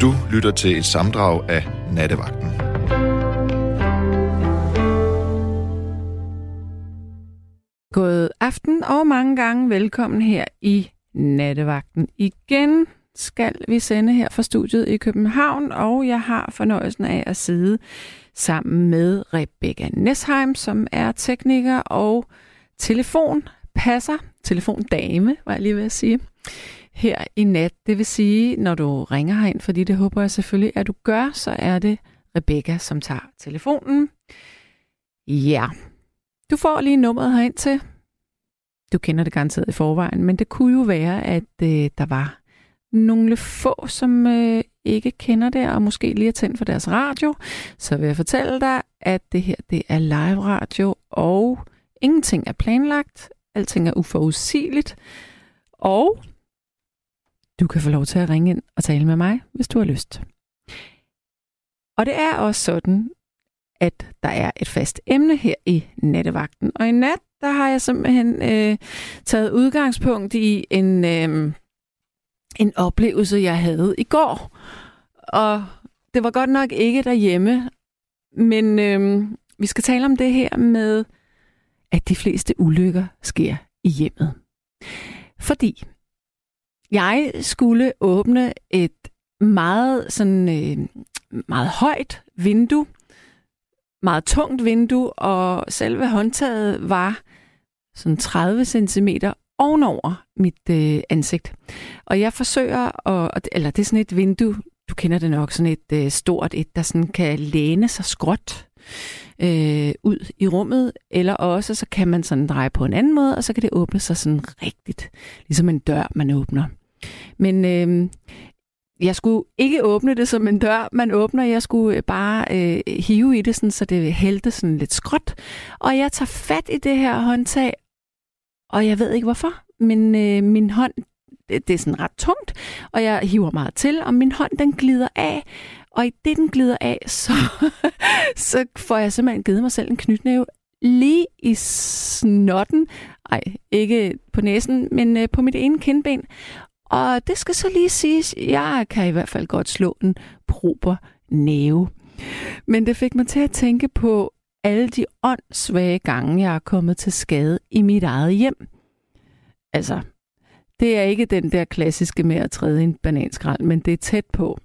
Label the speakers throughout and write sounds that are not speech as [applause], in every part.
Speaker 1: Du lytter til et samdrag af Nattevagten.
Speaker 2: God aften og mange gange velkommen her i Nattevagten. Igen skal vi sende her fra studiet i København, og jeg har fornøjelsen af at sidde sammen med Rebecca Nesheim, som er tekniker og telefonpasser, telefondame, var jeg lige ved at sige, her i nat. Det vil sige, når du ringer herind, fordi det håber jeg selvfølgelig, at du gør, så er det Rebecca, som tager telefonen. Ja, du får lige nummeret herind til. Du kender det garanteret i forvejen, men det kunne jo være, at øh, der var nogle få, som øh, ikke kender det, og måske lige er tændt for deres radio, så vil jeg fortælle dig, at det her det er live radio, og ingenting er planlagt, alting er uforudsigeligt, og du kan få lov til at ringe ind og tale med mig, hvis du har lyst. Og det er også sådan, at der er et fast emne her i nattevagten. Og i nat, der har jeg simpelthen øh, taget udgangspunkt i en, øh, en oplevelse, jeg havde i går. Og det var godt nok ikke derhjemme, men øh, vi skal tale om det her med, at de fleste ulykker sker i hjemmet. Fordi jeg skulle åbne et meget sådan øh, meget højt vindue, meget tungt vindue, og selve håndtaget var sådan 30 cm ovenover mit øh, ansigt. Og jeg forsøger at, eller det er sådan et vindue, du kender det nok, sådan et øh, stort et, der sådan kan læne sig skråt øh, ud i rummet, eller også så kan man sådan dreje på en anden måde, og så kan det åbne sig sådan rigtigt, ligesom en dør, man åbner. Men øh, jeg skulle ikke åbne det som en dør, man åbner. Jeg skulle øh, bare øh, hive i det, sådan, så det hældte sådan lidt skråt. Og jeg tager fat i det her håndtag, og jeg ved ikke hvorfor, men øh, min hånd, det, det er sådan ret tungt, og jeg hiver meget til, og min hånd den glider af, og i det den glider af, så, [laughs] så får jeg simpelthen givet mig selv en knytnæve lige i snotten, ej, ikke på næsen, men øh, på mit ene kindben. Og det skal så lige siges, jeg kan i hvert fald godt slå en proper næve. Men det fik mig til at tænke på alle de åndssvage gange, jeg er kommet til skade i mit eget hjem. Altså, det er ikke den der klassiske med at træde en bananskrald, men det er tæt på.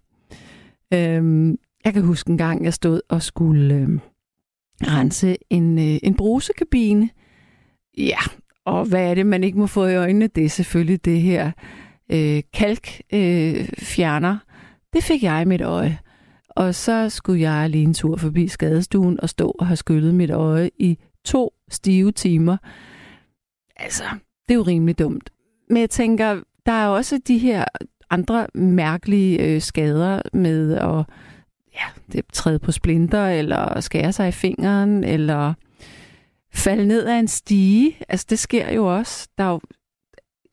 Speaker 2: Øhm, jeg kan huske en gang, jeg stod og skulle øhm, rense en, øh, en brusekabine. Ja, og hvad er det, man ikke må få i øjnene? Det er selvfølgelig det her øh, kalkfjerner. Øh, det fik jeg i mit øje. Og så skulle jeg lige en tur forbi skadestuen og stå og have skyllet mit øje i to stive timer. Altså, det er jo rimelig dumt. Men jeg tænker, der er også de her andre mærkelige øh, skader med at ja, det træde på splinter, eller skære sig i fingeren, eller falde ned af en stige. Altså, det sker jo også. Der er jo,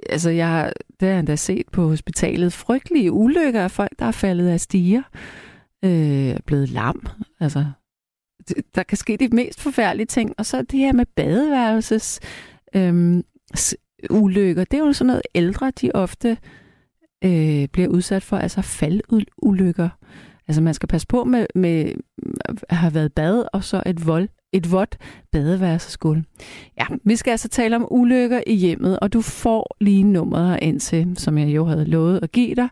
Speaker 2: altså, jeg har, det har jeg endda set på hospitalet, frygtelige ulykker af folk, der er faldet af stiger, øh, blevet lam. Altså, der kan ske de mest forfærdelige ting. Og så det her med badeværelses øh, ulykker, det er jo sådan noget ældre, de ofte øh, Øh, bliver udsat for, altså faldulykker. Altså man skal passe på med, med at have været bad, og så et vold et vådt badeværelseskuld. Ja, vi skal altså tale om ulykker i hjemmet, og du får lige nummeret ind til, som jeg jo havde lovet at give dig.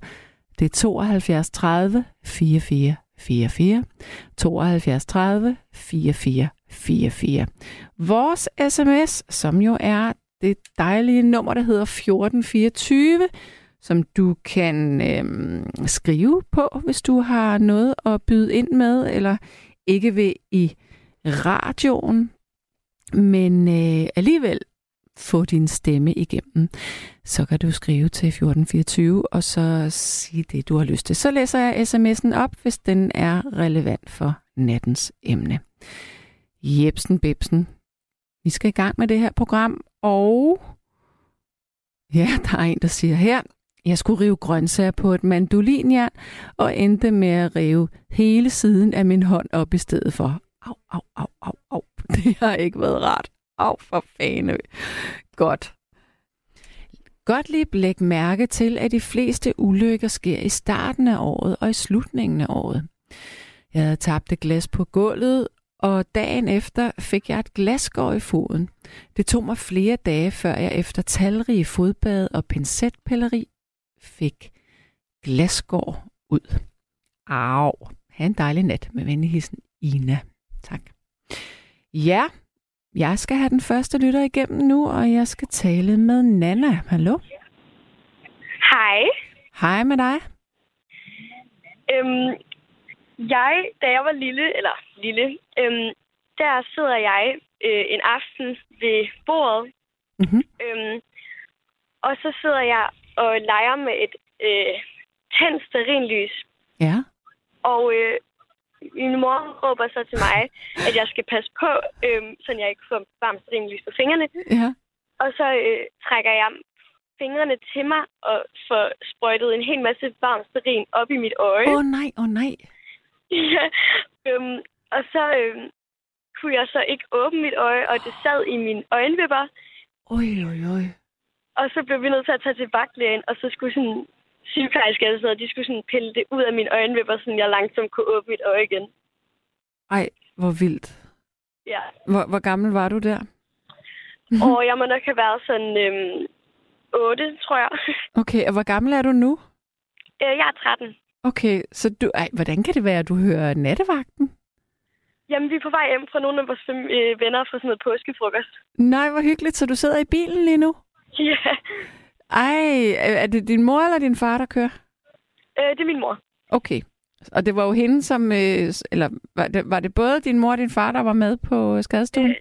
Speaker 2: Det er 72 30 44 44. 72 30 44 44. Vores sms, som jo er det dejlige nummer, der hedder 1424, som du kan øh, skrive på, hvis du har noget at byde ind med, eller ikke vil i radioen, men øh, alligevel få din stemme igennem, så kan du skrive til 1424 og så sige det, du har lyst til. Så læser jeg sms'en op, hvis den er relevant for nattens emne. Jebsen Bebsen, vi skal i gang med det her program, og ja, der er en, der siger her, jeg skulle rive grøntsager på et mandolinjern og endte med at rive hele siden af min hånd op i stedet for. Au, au, au, au, au. [laughs] Det har ikke været rart. Au, for fane. Godt. lige læg mærke til, at de fleste ulykker sker i starten af året og i slutningen af året. Jeg havde tabt et glas på gulvet, og dagen efter fik jeg et glasgård i foden. Det tog mig flere dage, før jeg efter talrige fodbad og pincetpilleri fik glasgård ud. Au. Ha' en dejlig nat med venligheden Ina. Tak. Ja, jeg skal have den første lytter igennem nu, og jeg skal tale med Nana. Hallo?
Speaker 3: Hej.
Speaker 2: Hej med dig.
Speaker 3: Øhm, jeg, da jeg var lille, eller lille, øhm, der sidder jeg øh, en aften ved bordet,
Speaker 2: Mm-hmm.
Speaker 3: øhm, og så sidder jeg og leger med et øh, tændt sterinlys.
Speaker 2: Ja.
Speaker 3: Og øh, min mor råber så til mig, at jeg skal passe på, øh, så jeg ikke får varmt sterinlys på fingrene.
Speaker 2: Ja.
Speaker 3: Og så øh, trækker jeg fingrene til mig og får sprøjtet en hel masse varmt sterin op i mit øje.
Speaker 2: Åh oh, nej, åh oh, nej.
Speaker 3: Ja, [laughs] øhm, og så øhm, kunne jeg så ikke åbne mit øje, og det sad i mine øjenvipper.
Speaker 2: Oj, oj, oj.
Speaker 3: Og så blev vi nødt til at tage til vagtlægen, og så skulle sådan sygeplejerske eller sådan noget, de skulle sådan pille det ud af mine øjenvipper, så jeg langsomt kunne åbne mit øje igen.
Speaker 2: Ej, hvor vildt.
Speaker 3: Ja.
Speaker 2: Hvor, hvor gammel var du der?
Speaker 3: Og jeg må nok have været sådan øhm, 8, tror jeg. [laughs]
Speaker 2: Okay, og hvor gammel er du nu?
Speaker 3: Øh, jeg er 13.
Speaker 2: Okay, så du... Ej, hvordan kan det være, at du hører nattevagten?
Speaker 3: Jamen, vi er på vej hjem fra nogle af vores fem, øh, venner fra sådan noget påskefrokost.
Speaker 2: Nej, hvor hyggeligt. Så du sidder i bilen lige nu? [laughs]
Speaker 3: Ja,
Speaker 2: Ej, er det din mor eller din far, der kører?
Speaker 3: øh, det er min mor.
Speaker 2: Okay. Og det var jo hende, som... Øh, eller var det, var det både din mor og din far, der var med på skadestuen?
Speaker 3: Øh,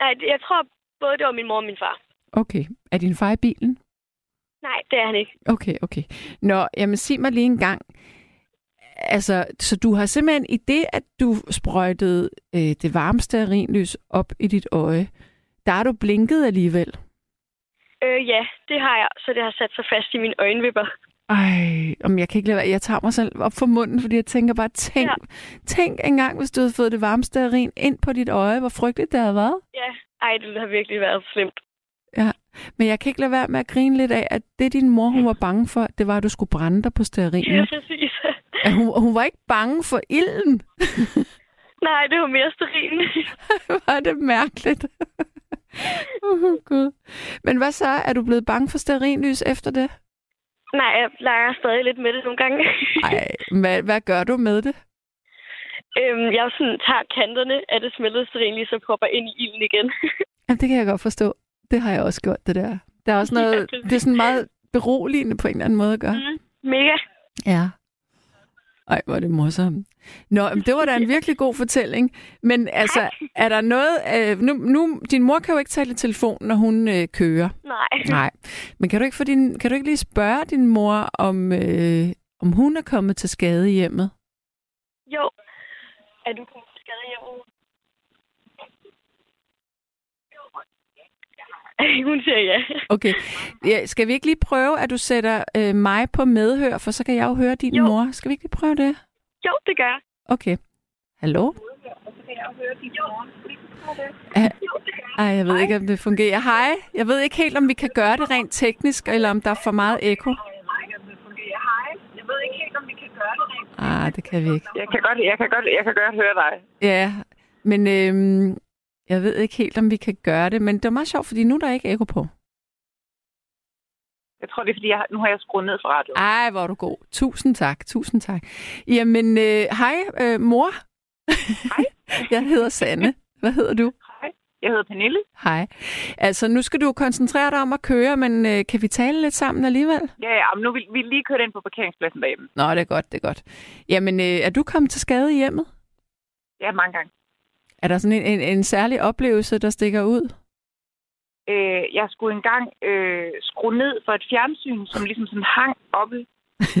Speaker 3: nej, jeg tror både det var min mor og min far.
Speaker 2: Okay. Er din far i bilen?
Speaker 3: Nej, det er han ikke.
Speaker 2: Okay, okay. Nå, jamen sig mig lige en gang. Altså, så du har simpelthen i det, at du sprøjtede øh, det varme stearinlys op i dit øje, der har du blinket alligevel.
Speaker 3: Øh, ja, det har jeg, så det har sat sig fast i mine øjenvipper.
Speaker 2: Ej, om jeg kan ikke lade være. Jeg tager mig selv op for munden, fordi jeg tænker bare, tænk, ja.
Speaker 3: Ja.
Speaker 2: tænk engang, hvis du havde fået det varme stearin ind på dit øje. Hvor frygteligt det havde været.
Speaker 3: Ja, ej, det har virkelig været slemt.
Speaker 2: Ja, men jeg kan ikke lade være med at grine lidt af, at det din mor, hun var bange for, det var, at du skulle brænde dig på
Speaker 3: Ja,
Speaker 2: stearinen.
Speaker 3: præcis.
Speaker 2: At hun, hun var ikke bange for ilden. [laughs]
Speaker 3: Nej, det var mere sterin. [laughs]
Speaker 2: var det mærkeligt. Oh, Gud. Men hvad så? Er du blevet bange for stearinlys efter det?
Speaker 3: Nej, jeg leger stadig lidt med det nogle gange. [laughs]
Speaker 2: Ej, hvad, hvad gør du med det?
Speaker 3: øhm, jeg sådan tager kanterne af det smeltede sterin, lige så popper ind i ilden igen. [laughs]
Speaker 2: Jamen, det kan jeg godt forstå. Det har jeg også gjort, det der. Der er også
Speaker 3: Ja,
Speaker 2: noget,
Speaker 3: præcis.
Speaker 2: det er sådan meget beroligende på en eller anden måde at gøre.
Speaker 3: mm, mega.
Speaker 2: Ja. Ej, hvor er det morsomt. Nå, det var da en virkelig god fortælling. Men altså, er der noget... Øh, nu, nu, din mor kan jo ikke tale i telefon, når hun øh, kører.
Speaker 3: Nej.
Speaker 2: Nej. Men kan du ikke, få din, kan du ikke lige spørge din mor, om, øh, om hun er kommet til skade i hjemmet?
Speaker 3: Jo. Er du kommet til skade hjemme? [laughs] Hun siger ja.
Speaker 2: Okay. Ja, skal vi ikke lige prøve, at du sætter øh, mig på medhør, for så kan jeg jo høre din
Speaker 3: Jo.
Speaker 2: mor. Skal vi ikke lige prøve det?
Speaker 3: Jo, det gør jeg.
Speaker 2: Okay. Hallo? Ej, jeg ved ikke, om det fungerer. Hej. Jeg ved ikke helt, om vi kan gøre det rent teknisk, eller om der er for meget ekko. Ah, det kan vi ikke.
Speaker 4: Jeg kan godt, jeg kan godt, jeg kan godt høre dig.
Speaker 2: Ja, men øhm, jeg ved ikke helt, om vi kan gøre det. Men det er meget sjovt, fordi nu er der ikke ekko på.
Speaker 4: Jeg tror, det er, fordi jeg, nu har jeg skruet ned for radioen.
Speaker 2: Ej, hvor er du god. Tusind tak, tusind tak. Jamen, øh, hej, øh, mor.
Speaker 4: Hej. [laughs]
Speaker 2: jeg hedder Sanne. Hvad hedder du?
Speaker 4: Hej, jeg hedder Pernille.
Speaker 2: Hej. Altså, nu skal du koncentrere dig om at køre, men øh, kan vi tale lidt sammen alligevel?
Speaker 4: Ja, ja, men nu vil vi lige kørt ind på parkeringspladsen derhjemme.
Speaker 2: Nå, det er godt, det er godt. Jamen, øh, er du kommet til skade i hjemmet?
Speaker 4: Ja, mange gange.
Speaker 2: Er der sådan en, en, en særlig oplevelse, der stikker ud?
Speaker 4: Øh, jeg skulle engang øh, skrue ned for et fjernsyn, som ligesom sådan hang oppe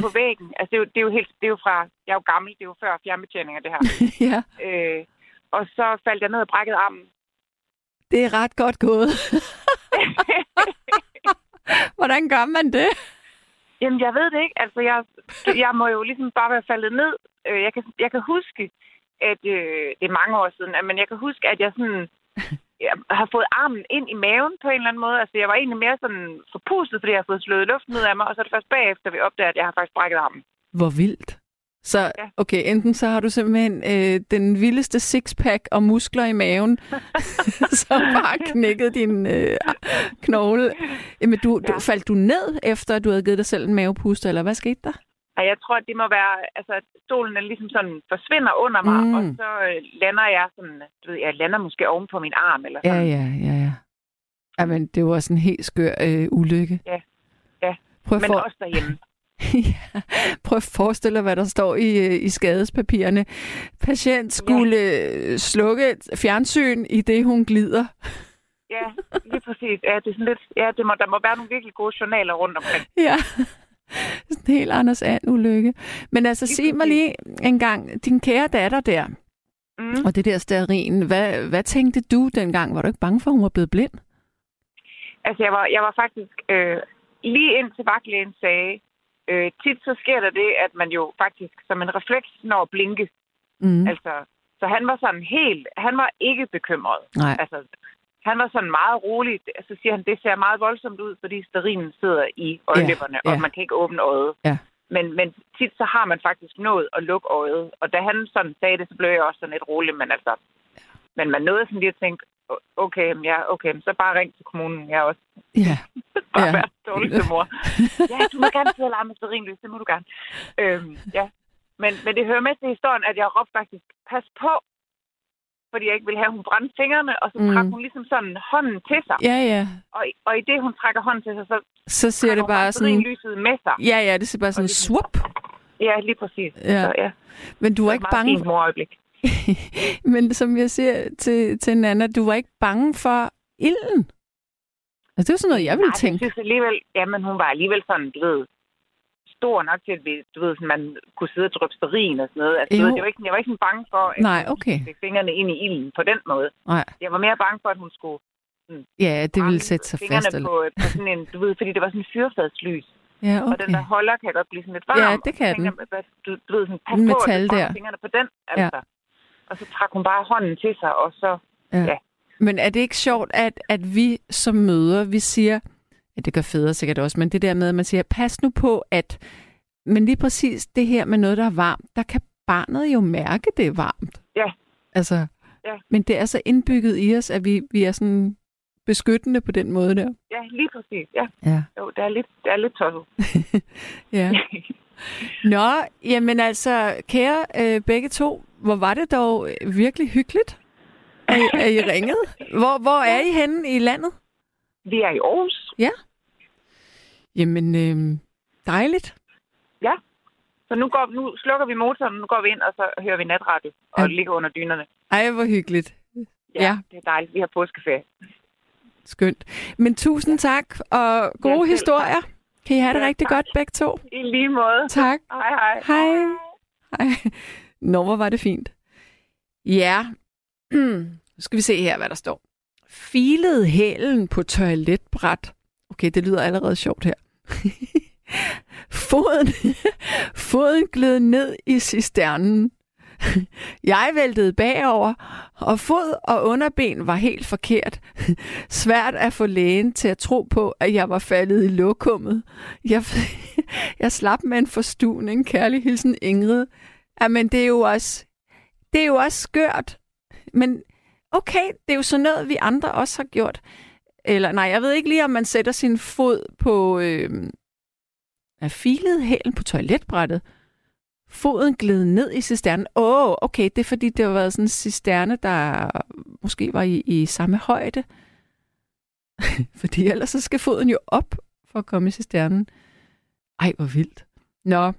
Speaker 4: på [laughs] væggen. Altså, det er, jo, det er jo helt, det er jo fra, jeg er jo gammel, det er jo før fjernbetjeninger, det her. [laughs]
Speaker 2: ja,
Speaker 4: øh, og så faldt jeg ned og brækkede armen.
Speaker 2: det er ret godt gået. [laughs] Hvordan gør man det?
Speaker 4: Jamen, jeg ved det ikke. Altså, jeg, jeg må jo ligesom bare være faldet ned. Øh, Jeg kan, jeg kan huske, at øh, det er mange år siden, at- men jeg kan huske, at jeg sådan [laughs] jeg har fået armen ind i maven på en eller anden måde. Altså, jeg var egentlig mere sådan forpustet, fordi jeg har fået slået luften ud af mig, og så er det først bagefter, vi opdager, at jeg har faktisk brækket armen.
Speaker 2: Hvor vildt. Så
Speaker 4: Ja.
Speaker 2: okay, enten så har du simpelthen øh, den vildeste sixpack og muskler i maven, [laughs] som bare knækket din øh, knogle. Jamen, du, du,
Speaker 4: Ja.
Speaker 2: faldt du ned, efter at du havde givet dig selv en mavepuster, eller hvad skete der?
Speaker 4: Og jeg tror, at det må være, altså, at stolen er ligesom sådan forsvinder under mig,
Speaker 2: Mm.
Speaker 4: og så øh, lander jeg sådan, du ved, jeg lander måske oven på min arm, eller
Speaker 2: Ja,
Speaker 4: sådan.
Speaker 2: ja, ja, ja. Jamen, det var sådan en helt skør øh, ulykke.
Speaker 4: Ja, ja.
Speaker 2: Prøv
Speaker 4: Men
Speaker 2: for...
Speaker 4: også derhjemme. [laughs]
Speaker 2: ja. Prøv at forestille dig, hvad der står i, øh, i skadespapirerne. Patient skulle ja. slukke et fjernsyn, i det hun glider.
Speaker 4: Ja, lige præcis. Ja, det er sådan lidt, ja, det må, der må være nogle virkelig gode journaler rundt omkring. [laughs]
Speaker 2: Ja. [laughs] Sådan en helt Anders And ulykke. Men altså, sig mig lige en gang, din kære datter der,
Speaker 4: Mm.
Speaker 2: og det der stearin, hvad, hvad tænkte du dengang? Var du ikke bange for, at hun var blevet blind?
Speaker 4: Altså, jeg var, jeg var faktisk øh, lige indtil vagtlægen sagde, øh, tit så sker der det, at man jo faktisk som en refleks når at blinke.
Speaker 2: Mm.
Speaker 4: Altså, så han var sådan helt, han var ikke bekymret.
Speaker 2: Nej.
Speaker 4: Altså, han var sådan meget rolig. Så siger han, det ser meget voldsomt ud, fordi sterinen sidder i øjenlæpperne,
Speaker 2: Ja, ja.
Speaker 4: og man kan ikke åbne øjet.
Speaker 2: Ja.
Speaker 4: Men, men tit så har man faktisk nået at lukke øjet. Og da han sådan sagde det, så blev jeg også sådan lidt rolig. Men altså, men man nåede sådan lige at tænke, "O- okay, ja, okay, så bare ring til kommunen. Jeg også
Speaker 2: Ja. [laughs]
Speaker 4: bare
Speaker 2: Ja.
Speaker 4: ja. være dårligste mor. ja, du må gerne sidde og lege med sterinlys, det må du gerne. Øhm, ja. men, men det hører med til historien, at jeg råbte faktisk, pas på, fordi jeg ikke ville have, at hun brændte fingrene, og så
Speaker 2: Mm.
Speaker 4: trak hun ligesom sådan hånden til sig.
Speaker 2: Ja, ja.
Speaker 4: Og, og i det, hun trækker hånden til sig, så
Speaker 2: Så ser det bare sådan...
Speaker 4: lyset med sig.
Speaker 2: Ja, ja, det ser bare sådan
Speaker 4: det-
Speaker 2: swap.
Speaker 4: Ja, lige præcis.
Speaker 2: Ja.
Speaker 4: Så, ja.
Speaker 2: Men du var
Speaker 4: Det
Speaker 2: ikke bange
Speaker 4: fint morøjeblik. [laughs]
Speaker 2: Men som jeg siger til, til Nana, du var ikke bange for ilden. Altså, det er jo sådan noget, jeg ville
Speaker 4: Nej,
Speaker 2: tænke.
Speaker 4: Jeg synes alligevel, jamen hun var alligevel sådan, du ved, stor nok til, at vi, du ved, sådan, man kunne sidde og dryppe sterin og sådan noget. Altså,
Speaker 2: Jo.
Speaker 4: ved, det var ikke, jeg var ikke sådan bange for, at
Speaker 2: Nej,
Speaker 4: hun
Speaker 2: okay.
Speaker 4: fik fingrene ind i ilden på den måde.
Speaker 2: Nej.
Speaker 4: Jeg var mere bange for, at hun skulle
Speaker 2: Ja, det ville sætte sig
Speaker 4: fingrene
Speaker 2: fast. Eller...
Speaker 4: på, på sådan en, du ved, fordi det var sådan en fyrfadslys.
Speaker 2: Ja,
Speaker 4: Okay. Og den der holder kan godt blive sådan lidt varm.
Speaker 2: Ja, det kan
Speaker 4: tænker,
Speaker 2: den.
Speaker 4: hvad- Du, du ved, sådan, pas
Speaker 2: En
Speaker 4: på, at
Speaker 2: metal
Speaker 4: du
Speaker 2: der.
Speaker 4: fingrene på den, altså. Og så trak hun bare hånden til sig, og så... ja.
Speaker 2: Men er det ikke sjovt, at, at vi som møder, vi siger, ja, det gør fædre sikkert også, men det der med, at man siger, pas nu på, at men lige præcis det her med noget, der er varmt, der kan barnet jo mærke, det er varmt.
Speaker 4: Ja.
Speaker 2: Altså,
Speaker 4: Ja.
Speaker 2: men det er så indbygget i os, at vi, vi er sådan beskyttende på den måde der.
Speaker 4: Ja, lige præcis. Ja,
Speaker 2: Ja.
Speaker 4: jo, det er lidt, det er lidt tosset. [laughs]
Speaker 2: ja. Nå, jamen altså, kære øh, begge to, hvor var det dog øh, virkelig hyggeligt, at, I- at I ringede. Hvor, hvor er I henne i landet?
Speaker 4: Vi er i Aarhus,
Speaker 2: Jamen, øh, dejligt.
Speaker 4: så nu, går, nu slukker vi motoren, nu går vi ind, og så hører vi natradio og
Speaker 2: Ja.
Speaker 4: ligger under dynerne.
Speaker 2: Ej, hvor hyggeligt.
Speaker 4: Ja,
Speaker 2: Ja.
Speaker 4: ja, det er dejligt. Vi har påskeferie.
Speaker 2: Skønt. Men tusind tak, og gode
Speaker 4: Ja,
Speaker 2: historier. Kan I have det
Speaker 4: Ja,
Speaker 2: rigtig
Speaker 4: tak.
Speaker 2: godt begge to?
Speaker 4: I lige måde.
Speaker 2: Tak.
Speaker 4: Hej, hej.
Speaker 2: Hej. Hej. Nå, hvor var det fint. Ja. [clears throat] Nu skal vi se her, hvad der står. Filede hælen på toiletbræt. Okay, det lyder allerede sjovt her. [laughs] foden, [laughs] foden gled ned i cisternen. Jeg væltede bagover, og fod og underben var helt forkert. Svært at få lægen til at tro på, at jeg var faldet i lokummet. Jeg, [laughs] jeg slap med en forstuning. Kærlig hilsen Ingrid. Jamen, det er jo også, det er jo også skørt. Men okay, det er jo sådan noget, vi andre også har gjort. Eller nej, jeg ved ikke lige, om man sætter sin fod på... Øh, er filet hælen på toiletbrættet. Foden gled ned i cisternen. Åh, oh, okay, det er fordi, det har været sådan en cisterne, der måske var i, i samme højde. [laughs] fordi ellers så skal foden jo op for at komme i cisternen. Ej, hvor vildt. Nå.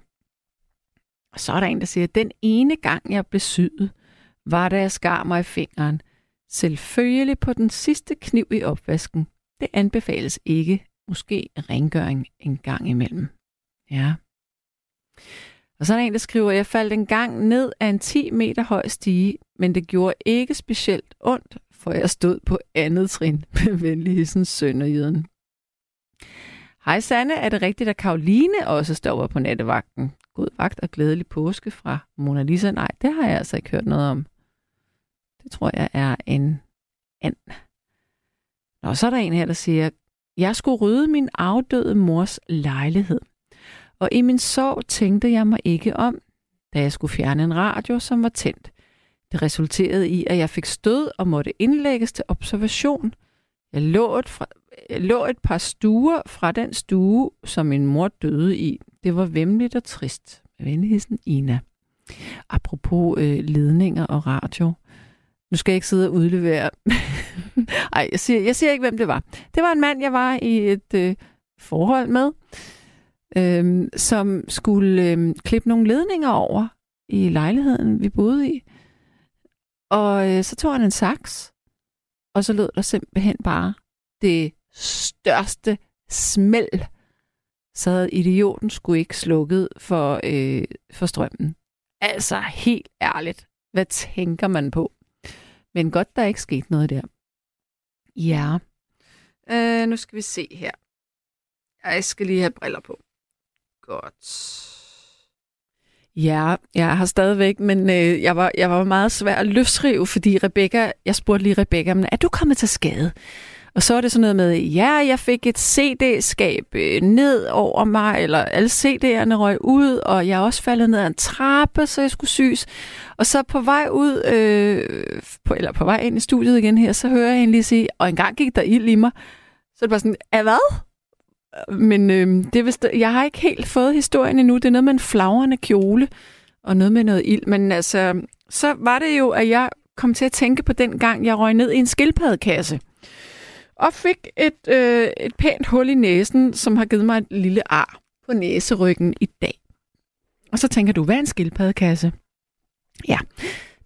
Speaker 2: Og så er der en, der siger, den ene gang, jeg blev syet, var da jeg skar mig i fingeren. Selvfølgelig på den sidste kniv i opvasken. Det anbefales ikke. Måske rengøring en gang imellem. Ja. Og så er der en, der skriver, jeg faldt en gang ned af en 10 meter høj stige, men det gjorde ikke specielt ondt, for jeg stod på andet trin [laughs] med venlig hilsen Sønderjyden. Hej Sanne, er det rigtigt, at Karoline også står på nattevagten? God vagt og glædelig påske fra Mona Lisa. Nej, det har jeg altså ikke hørt noget om. Det tror jeg er en and. Nå, så er der en her, der siger, jeg skulle rydde min afdøde mors lejlighed. Og i min sorg tænkte jeg mig ikke om, da jeg skulle fjerne en radio, som var tændt. Det resulterede i, at jeg fik stød og måtte indlægges til observation. Jeg lå et, fra, jeg lå et par stuer fra den stue, som min mor døde i. Det var vemmeligt og trist. Venligheden Ina. Apropos øh, ledninger og radio. Nu skal jeg ikke sidde og udlevere. [laughs] Ej, jeg siger, jeg siger ikke, hvem det var. Det var en mand, jeg var i et øh, forhold med, øh, som skulle øh, klippe nogle ledninger over i lejligheden, vi boede i. Og øh, så tog han en saks, og så lød der simpelthen bare det største smæld. Så havde idioten skulle ikke slukket for, øh, for strømmen. Altså helt ærligt, hvad tænker man på? Men godt, der er ikke sket noget der. Ja. Øh, nu skal vi se her. Jeg skal lige have briller på. Godt. Ja, jeg har stadigvæk, men øh, jeg, var, jeg var meget svær at løsrive, fordi Rebecca, jeg spurgte lige Rebecca, men er du kommet til skade? Og så er det sådan noget med, ja, jeg fik et CD-skab øh, ned over mig, eller alle CD'erne røg ud, og jeg er også faldet ned ad en trappe, så jeg skulle syes. Og så på vej ud, øh, på, eller på vej ind i studiet igen her, så hører jeg hende lige sige, og engang gik der ild i mig. Så er det bare sådan, er hvad? Men øh, det er vist, jeg har ikke helt fået historien endnu. Det er noget med en flagrende kjole, og noget med noget ild. Men altså, så var det jo, at jeg kom til at tænke på den gang, jeg røg ned i en skildpaddekasse og fik et, øh, et pænt hul i næsen, som har givet mig et lille ar på næseryggen i dag. Og så tænker du, hvad er en skildpaddekasse? Ja,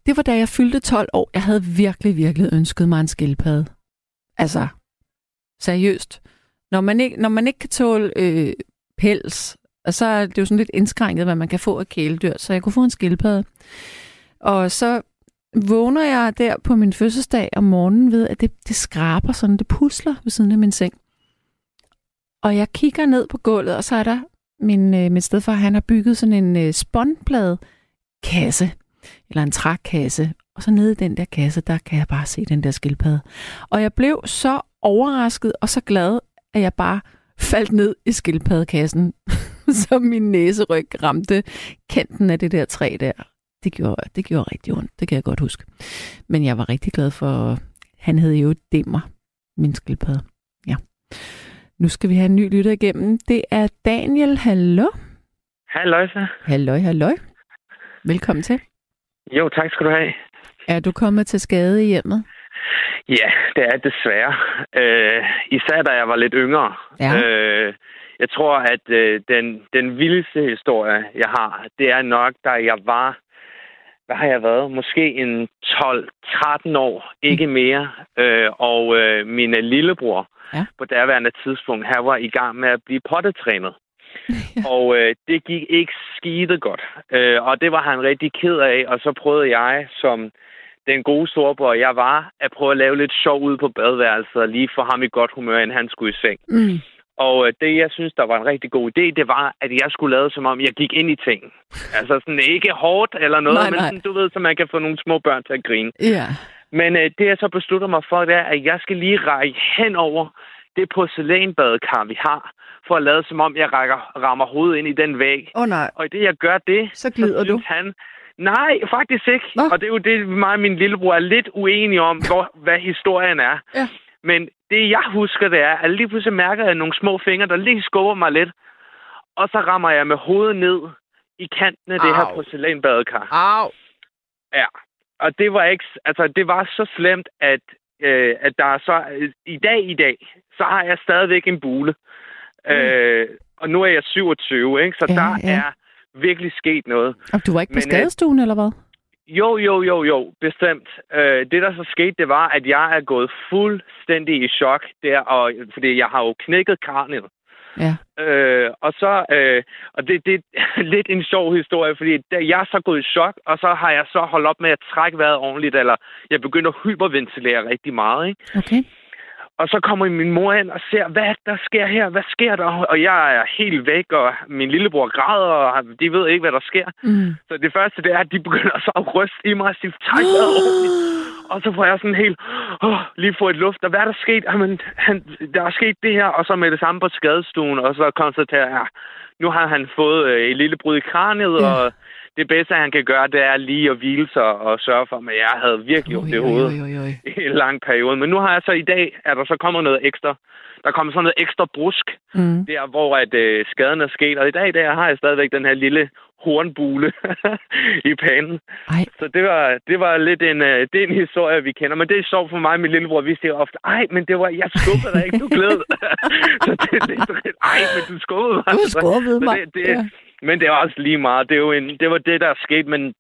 Speaker 2: det var da jeg fyldte 12 år. Jeg havde virkelig, virkelig ønsket mig en skildpadde. Altså, seriøst. Når man ikke, når man ikke kan tåle øh, pels, og så er det jo sådan lidt indskrænket, hvad man kan få af kæledyr, så jeg kunne få en skildpadde. Og så vågner jeg der på min fødselsdag om morgenen ved, at det, det skraber sådan, det pusler ved siden af min seng. Og jeg kigger ned på gulvet, og så er der min, øh, min stedfar, han har bygget sådan en øh, spåndblad kasse, eller en trækasse. Og så nede i den der kasse, der kan jeg bare se den der skildpadde. Og jeg blev så overrasket og så glad, at jeg bare faldt ned i skildpaddekassen, [laughs] så min næseryg ramte kanten af det der træ der det gjorde, det gjorde rigtig ondt. Det kan jeg godt huske. Men jeg var rigtig glad for, han havde jo dimmer, min skildpadde. Ja. Nu skal vi have en ny lytter igennem. Det er Daniel. Hallo?
Speaker 5: Halløj, så.
Speaker 2: Halløj, halløj. Velkommen til.
Speaker 5: Jo, tak skal du have.
Speaker 2: Er du kommet til skade i hjemmet?
Speaker 5: Ja, det er desværre. Øh, især da jeg var lidt yngre.
Speaker 2: Ja.
Speaker 5: Øh, jeg tror, at øh, den, den vildeste historie, jeg har, det er nok, da jeg var hvad har jeg været? Måske en 12-13 år, ikke mm. mere. Øh, og øh, min lillebror ja. på daværende tidspunkt, han var i gang med at blive pottetrænet. [laughs] ja. Og øh, det gik ikke skide godt. Øh, og det var han rigtig ked af. Og så prøvede jeg, som den gode storbror jeg var, at prøve at lave lidt sjov ud på badeværelset og lige få ham i godt humør, inden han skulle i seng. Mm. Og øh, det, jeg synes, der var en rigtig god idé, det var, at jeg skulle lade som om, jeg gik ind i ting. altså sådan ikke hårdt eller noget, nej, men sådan, du ved, så man kan få nogle små børn til at grine.
Speaker 2: Ja.
Speaker 5: Men øh, det, jeg så beslutter mig for, det er, at jeg skal lige række hen over det porcelænbadekar, vi har, for at lade som om, jeg rækker, rammer hovedet ind i den væg.
Speaker 2: Åh oh, nej.
Speaker 5: Og i det, jeg gør det,
Speaker 2: så glider så du.
Speaker 5: han, Nej, faktisk ikke. Nå. Og det er jo det, mig og min lillebror er lidt uenige om, hvor, hvad historien er.
Speaker 2: Ja.
Speaker 5: Men det, jeg husker, det er, at lige pludselig mærker jeg nogle små fingre, der lige skubber mig lidt. Og så rammer jeg med hovedet ned i kanten af Au. det her porcelænbadekar.
Speaker 2: Au.
Speaker 5: Ja. Og det var ikke, altså det var så slemt, at, øh, at der er så, øh, i dag i dag, så har jeg stadigvæk en bule. Mm. Øh, og nu er jeg 27, ikke? Så ja, der ja. er virkelig sket noget.
Speaker 2: Og du var ikke på Men, øh, skadestuen, eller hvad?
Speaker 5: Jo, jo, jo, jo, bestemt. Øh, det, der så skete, det var, at jeg er gået fuldstændig i chok der, og, fordi jeg har jo knækket karnet.
Speaker 2: Ja.
Speaker 5: Øh, og så, øh, og det, det er [laughs] lidt en sjov historie, fordi da jeg er så gået i chok, og så har jeg så holdt op med at trække vejret ordentligt, eller jeg begynder at hyperventilere rigtig meget, ikke?
Speaker 2: Okay.
Speaker 5: Og så kommer min mor ind og ser, hvad der sker her, hvad sker der? Og jeg er helt væk, og min lillebror græder, og de ved ikke, hvad der sker.
Speaker 2: Mm.
Speaker 5: Så det første, det er, at de begynder så at ryste i mig og sige, tak, hvad er ordentligt?" [gasps] Og så får jeg sådan helt, åh, lige få et luft. Og hvad er der sket? Jamen, han, der er sket det her. Og så med det samme på skadestuen. Og så konstaterer jeg, nu har han fået øh, et lille brud i kraniet,
Speaker 2: ja.
Speaker 5: og det bedste, han kan gøre, det er lige at hvile sig og sørge for, at jeg havde virkelig ondt i hovedet [laughs] i en lang periode. Men nu har jeg så i dag, at der så kommer noget ekstra. Der kommer sådan noget ekstra brusk,
Speaker 2: Mm.
Speaker 5: der hvor at, øh, skaden er sket. Og i dag der har jeg stadigvæk den her lille hornbule [laughs] i panden.
Speaker 2: Ej,
Speaker 5: Så det var, det var lidt en, øh, det er en historie, vi kender. Men det er sjovt for mig og min lillebror. Vi siger ofte, ej, men det var, jeg skubbede dig ikke, du glæd. [laughs] så det er lidt, ej, men du skubbede mig.
Speaker 2: du
Speaker 5: Altså,
Speaker 2: skubbede mig.
Speaker 5: Det, det,
Speaker 2: Ja.
Speaker 5: Men det er også lige meget. Det, er jo en, det var det, der er sket. Men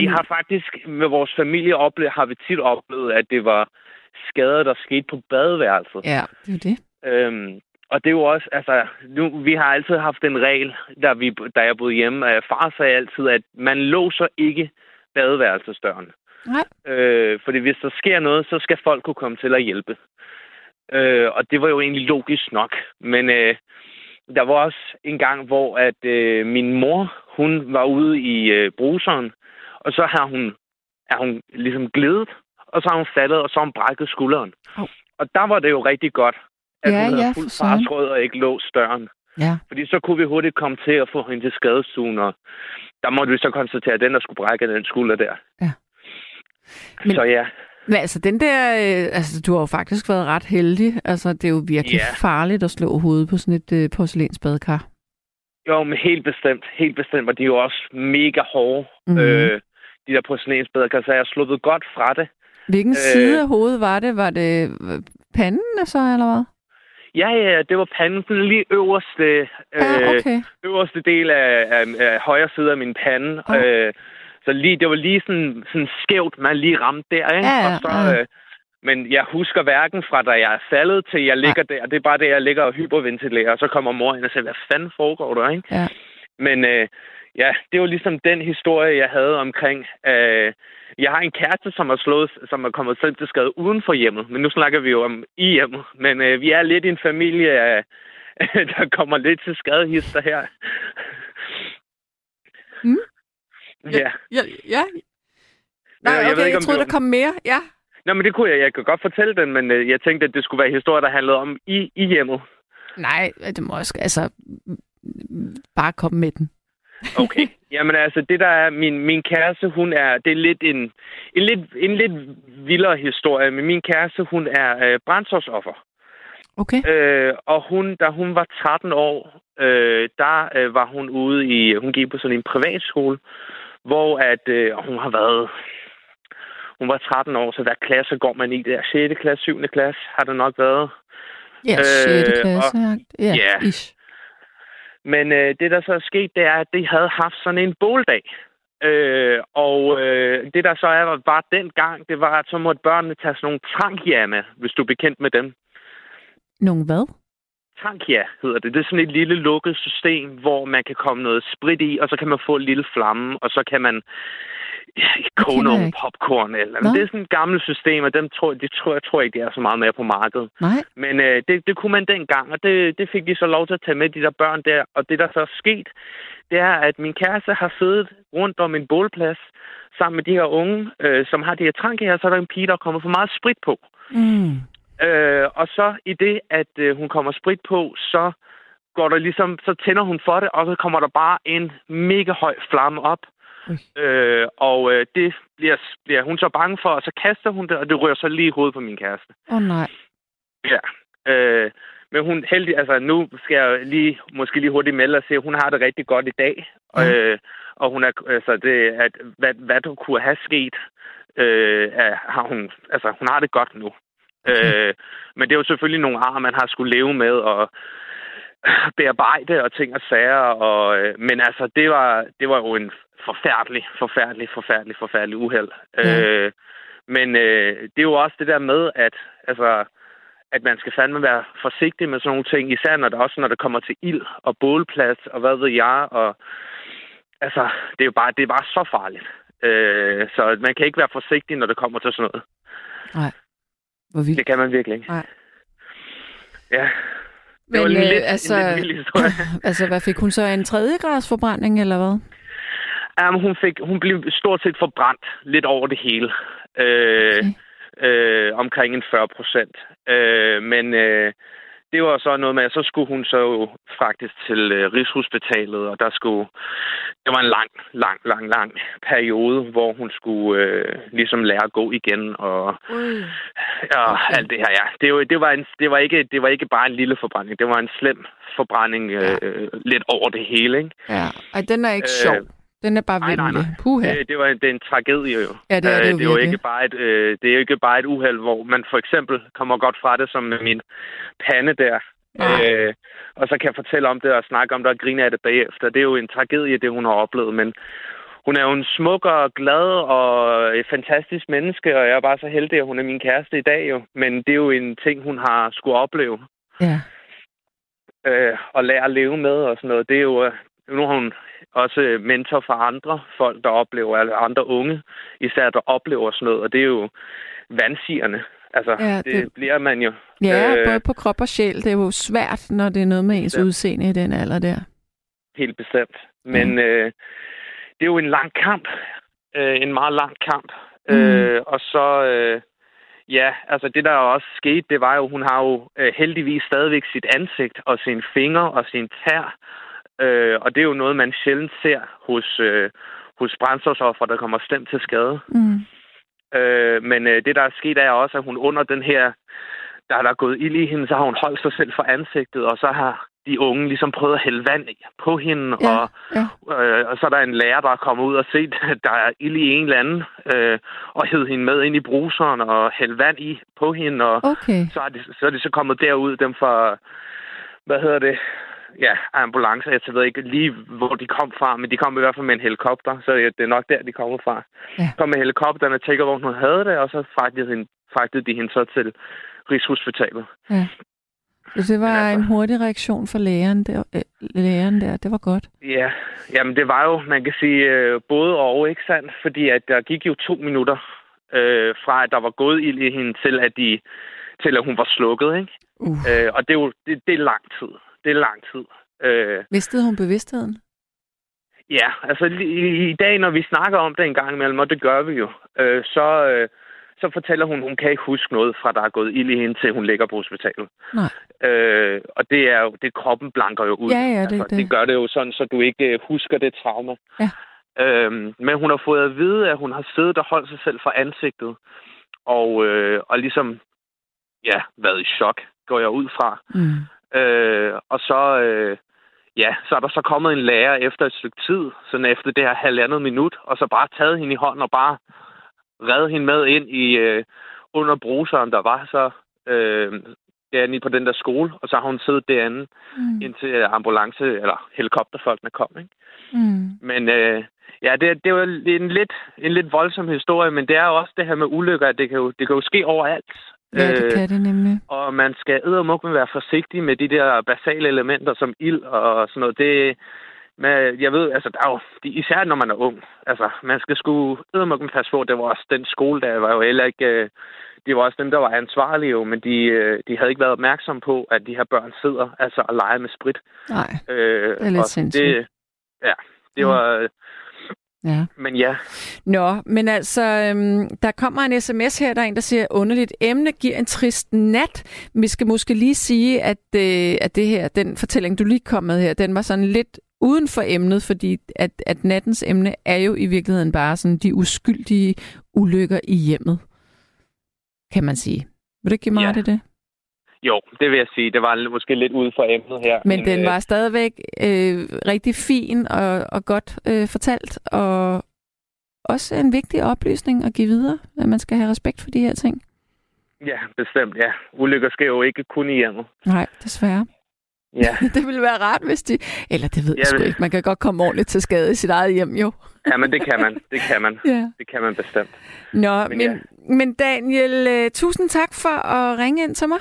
Speaker 5: vi har faktisk med vores familie oplevet, har vi tit oplevet, at det var skader, der skete på badeværelset.
Speaker 2: Ja, det er det.
Speaker 5: Øhm, og det er jo også, altså, nu, vi har altid haft en regel, da, vi, da jeg boede hjemme. Øh, far sagde altid, at man låser ikke badeværelsesdøren.
Speaker 2: Nej.
Speaker 5: Øh, fordi hvis der sker noget, så skal folk kunne komme til at hjælpe. Øh, og det var jo egentlig logisk nok. Men øh, der var også en gang, hvor at øh, min mor, hun var ude i øh, bruseren, og så har hun, er hun ligesom glædet, og så har hun faldet, og så har hun brækket skulderen.
Speaker 2: Au.
Speaker 5: Og der var det jo rigtig godt, at
Speaker 2: Ja,
Speaker 5: hun havde
Speaker 2: ja,
Speaker 5: fuldt farsråd og ikke låst døren.
Speaker 2: Ja.
Speaker 5: Fordi så kunne vi hurtigt komme til at få hende til skadestuen, og der måtte vi så konstatere, at den, der skulle brække den skulder der.
Speaker 2: Ja.
Speaker 5: Men... Så ja,
Speaker 2: Men altså, den der, øh, altså, du har jo faktisk været ret heldig. Altså, det er jo virkelig
Speaker 5: Ja.
Speaker 2: farligt at slå hovedet på sådan et øh, porcelænsbadekar.
Speaker 5: jo, men helt bestemt, helt bestemt, og de er jo også mega hårde,
Speaker 2: Mhm.
Speaker 5: mm-hmm. øh, de der porcelænsbæder, så jeg er sluppet godt fra det.
Speaker 2: Hvilken
Speaker 5: Øh.
Speaker 2: side af hovedet var det? Var det øh, panden så, eller hvad?
Speaker 5: Ja, ja, det var panden, sådan lige øverste, øh,
Speaker 2: okay.
Speaker 5: øverste del af, af, af højre side af min pande.
Speaker 2: Ah.
Speaker 5: Øh, så lige, det var lige sådan, sådan skævt, man lige ramte der, ikke?
Speaker 2: Ja, ja,
Speaker 5: og så,
Speaker 2: ja.
Speaker 5: øh, men jeg husker hverken fra, da jeg er faldet, til jeg ligger der. Det er bare det, jeg ligger og hyperventilerer, og så kommer mor ind og siger, hvad fanden foregår der, ikke?
Speaker 2: Ja.
Speaker 5: Men øh, ja, det var ligesom den historie, jeg havde omkring... Øh, jeg har en kæreste, som er, slået, som er kommet selv til skade uden for hjemmet, men nu snakker vi jo om i hjemmet. Men øh, vi er lidt en familie, af, [laughs] der kommer lidt til skadehister her.
Speaker 2: Mm.
Speaker 5: Ja.
Speaker 2: Ja, ja. Nej,
Speaker 5: jeg
Speaker 2: okay,
Speaker 5: ved
Speaker 2: jeg,
Speaker 5: ikke,
Speaker 2: jeg troede, der kom mere. Ja.
Speaker 5: Nå, men det kunne jeg. Jeg kan godt fortælle den, men øh, jeg tænkte, at det skulle være historie, der handlede om i, i hjemmet.
Speaker 2: Nej, det må også, altså, bare komme med den.
Speaker 5: Okay. [laughs] Jamen altså, det der er, min, min kæreste, hun er, det er lidt en, en, lidt, en lidt vildere historie, men min kæreste, hun er øh, brændstofsoffer.
Speaker 2: Okay.
Speaker 5: Øh, og hun, da hun var 13 år, øh, der øh, var hun ude i, hun gik på sådan en privatskole, hvor at, øh, hun har været, hun var 13 år, så hver klasse går man i der, 6. klasse, 7. klasse har det nok været.
Speaker 2: Ja,
Speaker 5: øh,
Speaker 2: 6. klasse.
Speaker 5: og-
Speaker 2: ja,
Speaker 5: ja.
Speaker 2: ish.
Speaker 5: Men øh, det, der så er sket, det er, at de havde haft sådan en båldag. Øh, og øh, det, der så er, var den gang, det var, at så måtte børnene tage sådan nogle med, hvis du er bekendt med dem.
Speaker 2: Nogle hvad?
Speaker 5: Tankja hedder det. Det er sådan et lille lukket system, hvor man kan komme noget sprit i, og så kan man få en lille flamme, og så kan man koge nogle popcorn. Eller,
Speaker 2: Nå.
Speaker 5: det er sådan et gammelt system, og dem tror, det tror, jeg tror ikke, det er så meget mere på markedet.
Speaker 2: Nej.
Speaker 5: Men øh, det, det kunne man dengang, og det, det fik de så lov til at tage med, de der børn der. Og det, der så er sket, det er, at min kæreste har siddet rundt om en bålplads sammen med de her unge, øh, som har de her tranke her, så er der en pige, der kommer for meget sprit på.
Speaker 2: Mm.
Speaker 5: Øh, og så i det, at øh, hun kommer sprit på, så går der ligesom, så tænder hun for det, og så kommer der bare en mega høj flamme op. Øh, og øh, det bliver, bliver hun så bange for, og så kaster hun det, og det rører så lige i hovedet på min kæreste.
Speaker 2: Åh oh, nej.
Speaker 5: Ja. Øh, men hun heldig, altså nu skal jeg lige, måske lige hurtigt melde og at hun har det rigtig godt i dag.
Speaker 2: Ja.
Speaker 5: Øh, og hun er, altså det, at, hvad, hvad der kunne have sket, øh, har hun, altså hun har det godt nu. Øh, men det er jo selvfølgelig nogle ar, man har skulle leve med og bearbejde og ting og sager. Og, øh, men altså, det var, det var jo en forfærdelig, forfærdelig, forfærdelig, forfærdelig uheld.
Speaker 2: Ja.
Speaker 5: Øh, men øh, det er jo også det der med, at altså, at man skal fandme være forsigtig med sådan nogle ting, især når det også når det kommer til ild og bålplads og hvad ved jeg, og altså, det er jo bare, det er bare så farligt. Øh, så man kan ikke være forsigtig, når det kommer til sådan noget.
Speaker 2: Nej. Hvor vildt.
Speaker 5: Det kan man virkelig ikke.
Speaker 2: Nej.
Speaker 5: ja,
Speaker 2: Men
Speaker 5: var en
Speaker 2: øh,
Speaker 5: lidt- en
Speaker 2: altså,
Speaker 5: lidt vild historie. [laughs]
Speaker 2: altså, hvad fik hun så? En tredje grads forbrænding, eller hvad?
Speaker 5: Jamen, hun, fik, hun blev stort set forbrændt lidt over det hele. Øh,
Speaker 2: Okay.
Speaker 5: øh, omkring en 40 procent. Øh, men øh, det var så noget med, at så skulle hun så jo faktisk til øh, Rigshospitalet, og der skulle... Det var en lang, lang, lang, lang periode, hvor hun skulle øh, ligesom lære at gå igen, og,
Speaker 2: Ui.
Speaker 5: og
Speaker 2: Okay.
Speaker 5: alt det her, ja. Det, var, det, var en, det, var ikke, det var ikke bare en lille forbrænding, det var en slem forbrænding øh, lidt over det hele, ikke?
Speaker 2: Ja, Ej, den er ikke
Speaker 5: Øh,
Speaker 2: sjov. Den er bare
Speaker 5: nej, nej,
Speaker 2: vemmelig. Puha.
Speaker 5: Det, det, var, det er en tragedie jo.
Speaker 2: Ja, det er det jo
Speaker 5: det er jo ikke bare et, øh, det er jo ikke bare et uheld, hvor man for eksempel kommer godt fra det, som med min pande der.
Speaker 2: Nej.
Speaker 5: Øh, og så kan jeg fortælle om det og snakke om det og grine af det bagefter. Det er jo en tragedie, det hun har oplevet, men hun er jo en smuk og glad og et fantastisk menneske, og jeg er bare så heldig, at hun er min kæreste i dag jo. Men det er jo en ting, hun har skulle opleve
Speaker 2: Ja.
Speaker 5: øh, og lære at leve med og sådan noget. Det er jo, øh, nu har hun også mentor for andre folk, der oplever, eller andre unge, især der oplever sådan noget, og det er jo vandsigerne. Altså,
Speaker 2: Ja, det,
Speaker 5: det- bliver man jo.
Speaker 2: Ja,
Speaker 5: Øh,
Speaker 2: både på krop og sjæl. Det er jo svært, når det er noget med ens
Speaker 5: Ja.
Speaker 2: udseende i den alder der.
Speaker 5: Helt bestemt. Men øh, det er jo en lang kamp. Øh, en meget lang kamp.
Speaker 2: Mm.
Speaker 5: Øh, og så, øh, ja, altså det der også skete, det var jo, hun har jo øh, heldigvis stadigvæk sit ansigt og sine fingre og sin tær. Øh, og det er jo noget, man sjældent ser hos, øh, hos brændstofsoffer, der kommer stemt til skade.
Speaker 2: Mm.
Speaker 5: Øh, men øh, det, der er sket, er også, at hun under den her, der er der gået ild i hende, så har hun holdt sig selv for ansigtet, og så har de unge ligesom prøvet at hælde vand i- på hende,
Speaker 2: Ja,
Speaker 5: og,
Speaker 2: ja.
Speaker 5: øh, og så er der en lærer, der er kommet ud og set, at der er ild i en eller anden, øh, og hed hende med ind i bruseren og hælde vand i på hende, og
Speaker 2: Okay.
Speaker 5: så, er de, så er de så kommet derud, dem fra, hvad hedder det, ja, ambulance, jeg ved ikke lige, hvor de kom fra, men de kom i hvert fald med en helikopter, så det er nok der, de kommer fra.
Speaker 2: Ja.
Speaker 5: Kom med helikopteren og tjekker, hvor hun havde det, og så fragtede, hende, fragtede de hende så til Rigshospitalet.
Speaker 2: Ja. Så det var
Speaker 5: Men altså-
Speaker 2: en hurtig reaktion fra lægeren der. Øh, lægeren der. Det var godt.
Speaker 5: Ja, jamen det var jo, man kan sige, øh, både og, ikke sandt? Fordi at der gik jo to minutter øh, fra, at der var gået ild i hende, til at, de, til at hun var slukket, ikke?
Speaker 2: Uh.
Speaker 5: Øh, og det er jo det, det er lang tid. Det er lang tid. Øh,
Speaker 2: Mistede hun bevidstheden?
Speaker 5: Ja, altså i, i dag, når vi snakker om det en gang imellem, og det gør vi jo, øh, så, øh, så fortæller hun, hun kan ikke huske noget fra, der er gået ild i hende, til hun ligger på hospitalet.
Speaker 2: Nej.
Speaker 5: Øh, og det er jo, det kroppen blanker jo ud.
Speaker 2: Ja, ja, det-
Speaker 5: altså,
Speaker 2: det-
Speaker 5: det gør det jo sådan, så du ikke øh, husker det trauma.
Speaker 2: Ja.
Speaker 5: Øhm, men hun har fået at vide, at hun har siddet og holdt sig selv for ansigtet, og, øh, og ligesom, ja, været i chok, går jeg ud fra.
Speaker 2: Mm.
Speaker 5: Øh, og så, øh, ja, så er der så kommet en lærer efter et stykke tid, sådan efter det her halvandet minut, og så bare taget hende i hånden og bare reddet hende med ind i øh, under bruseren, der var så øh, derinde på den der skole, og så har hun siddet derinde,
Speaker 2: Mm.
Speaker 5: indtil ambulance eller helikopterfolkene kom. Ikke?
Speaker 2: Mm.
Speaker 5: Men øh, ja, det, det var en lidt, en lidt voldsom historie, men det er jo også det her med ulykker, at det kan jo, det kan jo ske overalt.
Speaker 2: Ja, det kan det nemlig.
Speaker 5: Og man skal eddermukke være forsigtig med de der basale elementer som ild og sådan noget. Det, men jeg ved, altså, der er jo, især når man er ung, altså, man skal sgu eddermukke passe på. Det var også den skole, der var jo heller ikke, øh, det var også dem, der var ansvarlige jo, men de, øh, de havde ikke været opmærksomme på, at de her børn sidder altså og leger med sprit.
Speaker 2: Nej.
Speaker 5: Øh,
Speaker 2: Det er lidt sindssygt.
Speaker 5: Det, ja, det
Speaker 2: Mm.
Speaker 5: var,
Speaker 2: Ja.
Speaker 5: men ja,
Speaker 2: Nå, men altså, øhm, der kommer en sms her, der er en, der siger, underligt emne giver en trist nat. Vi skal måske lige sige, at, øh, at det her, den fortælling, du lige kom med her, den var sådan lidt uden for emnet, fordi at, at nattens emne er jo i virkeligheden bare sådan de uskyldige ulykker i hjemmet, kan man sige. Vil du ikke give mig
Speaker 5: Ja.
Speaker 2: det?
Speaker 5: Jo, det vil jeg sige. Det var måske lidt ude for emnet her.
Speaker 2: Men den
Speaker 5: øh,
Speaker 2: var stadigvæk øh, rigtig fin og, og godt øh, fortalt, og også en vigtig oplysning at give videre, at man skal have respekt for de her ting.
Speaker 5: Ja, bestemt, ja. Ulykker sker jo ikke kun i hjemmet.
Speaker 2: Nej, desværre.
Speaker 5: Ja, [laughs]
Speaker 2: Det ville være rart, hvis de... Eller det ved jeg
Speaker 5: Ja,
Speaker 2: sgu
Speaker 5: men-
Speaker 2: ikke. Man kan godt komme ordentligt til skade i sit eget hjem, jo.
Speaker 5: ja men det kan man. Det kan man.
Speaker 2: Ja.
Speaker 5: Det kan man bestemt.
Speaker 2: Nå, men,
Speaker 5: Men
Speaker 2: men,
Speaker 5: ja.
Speaker 2: men Daniel, uh, tusind tak for at ringe ind til mig.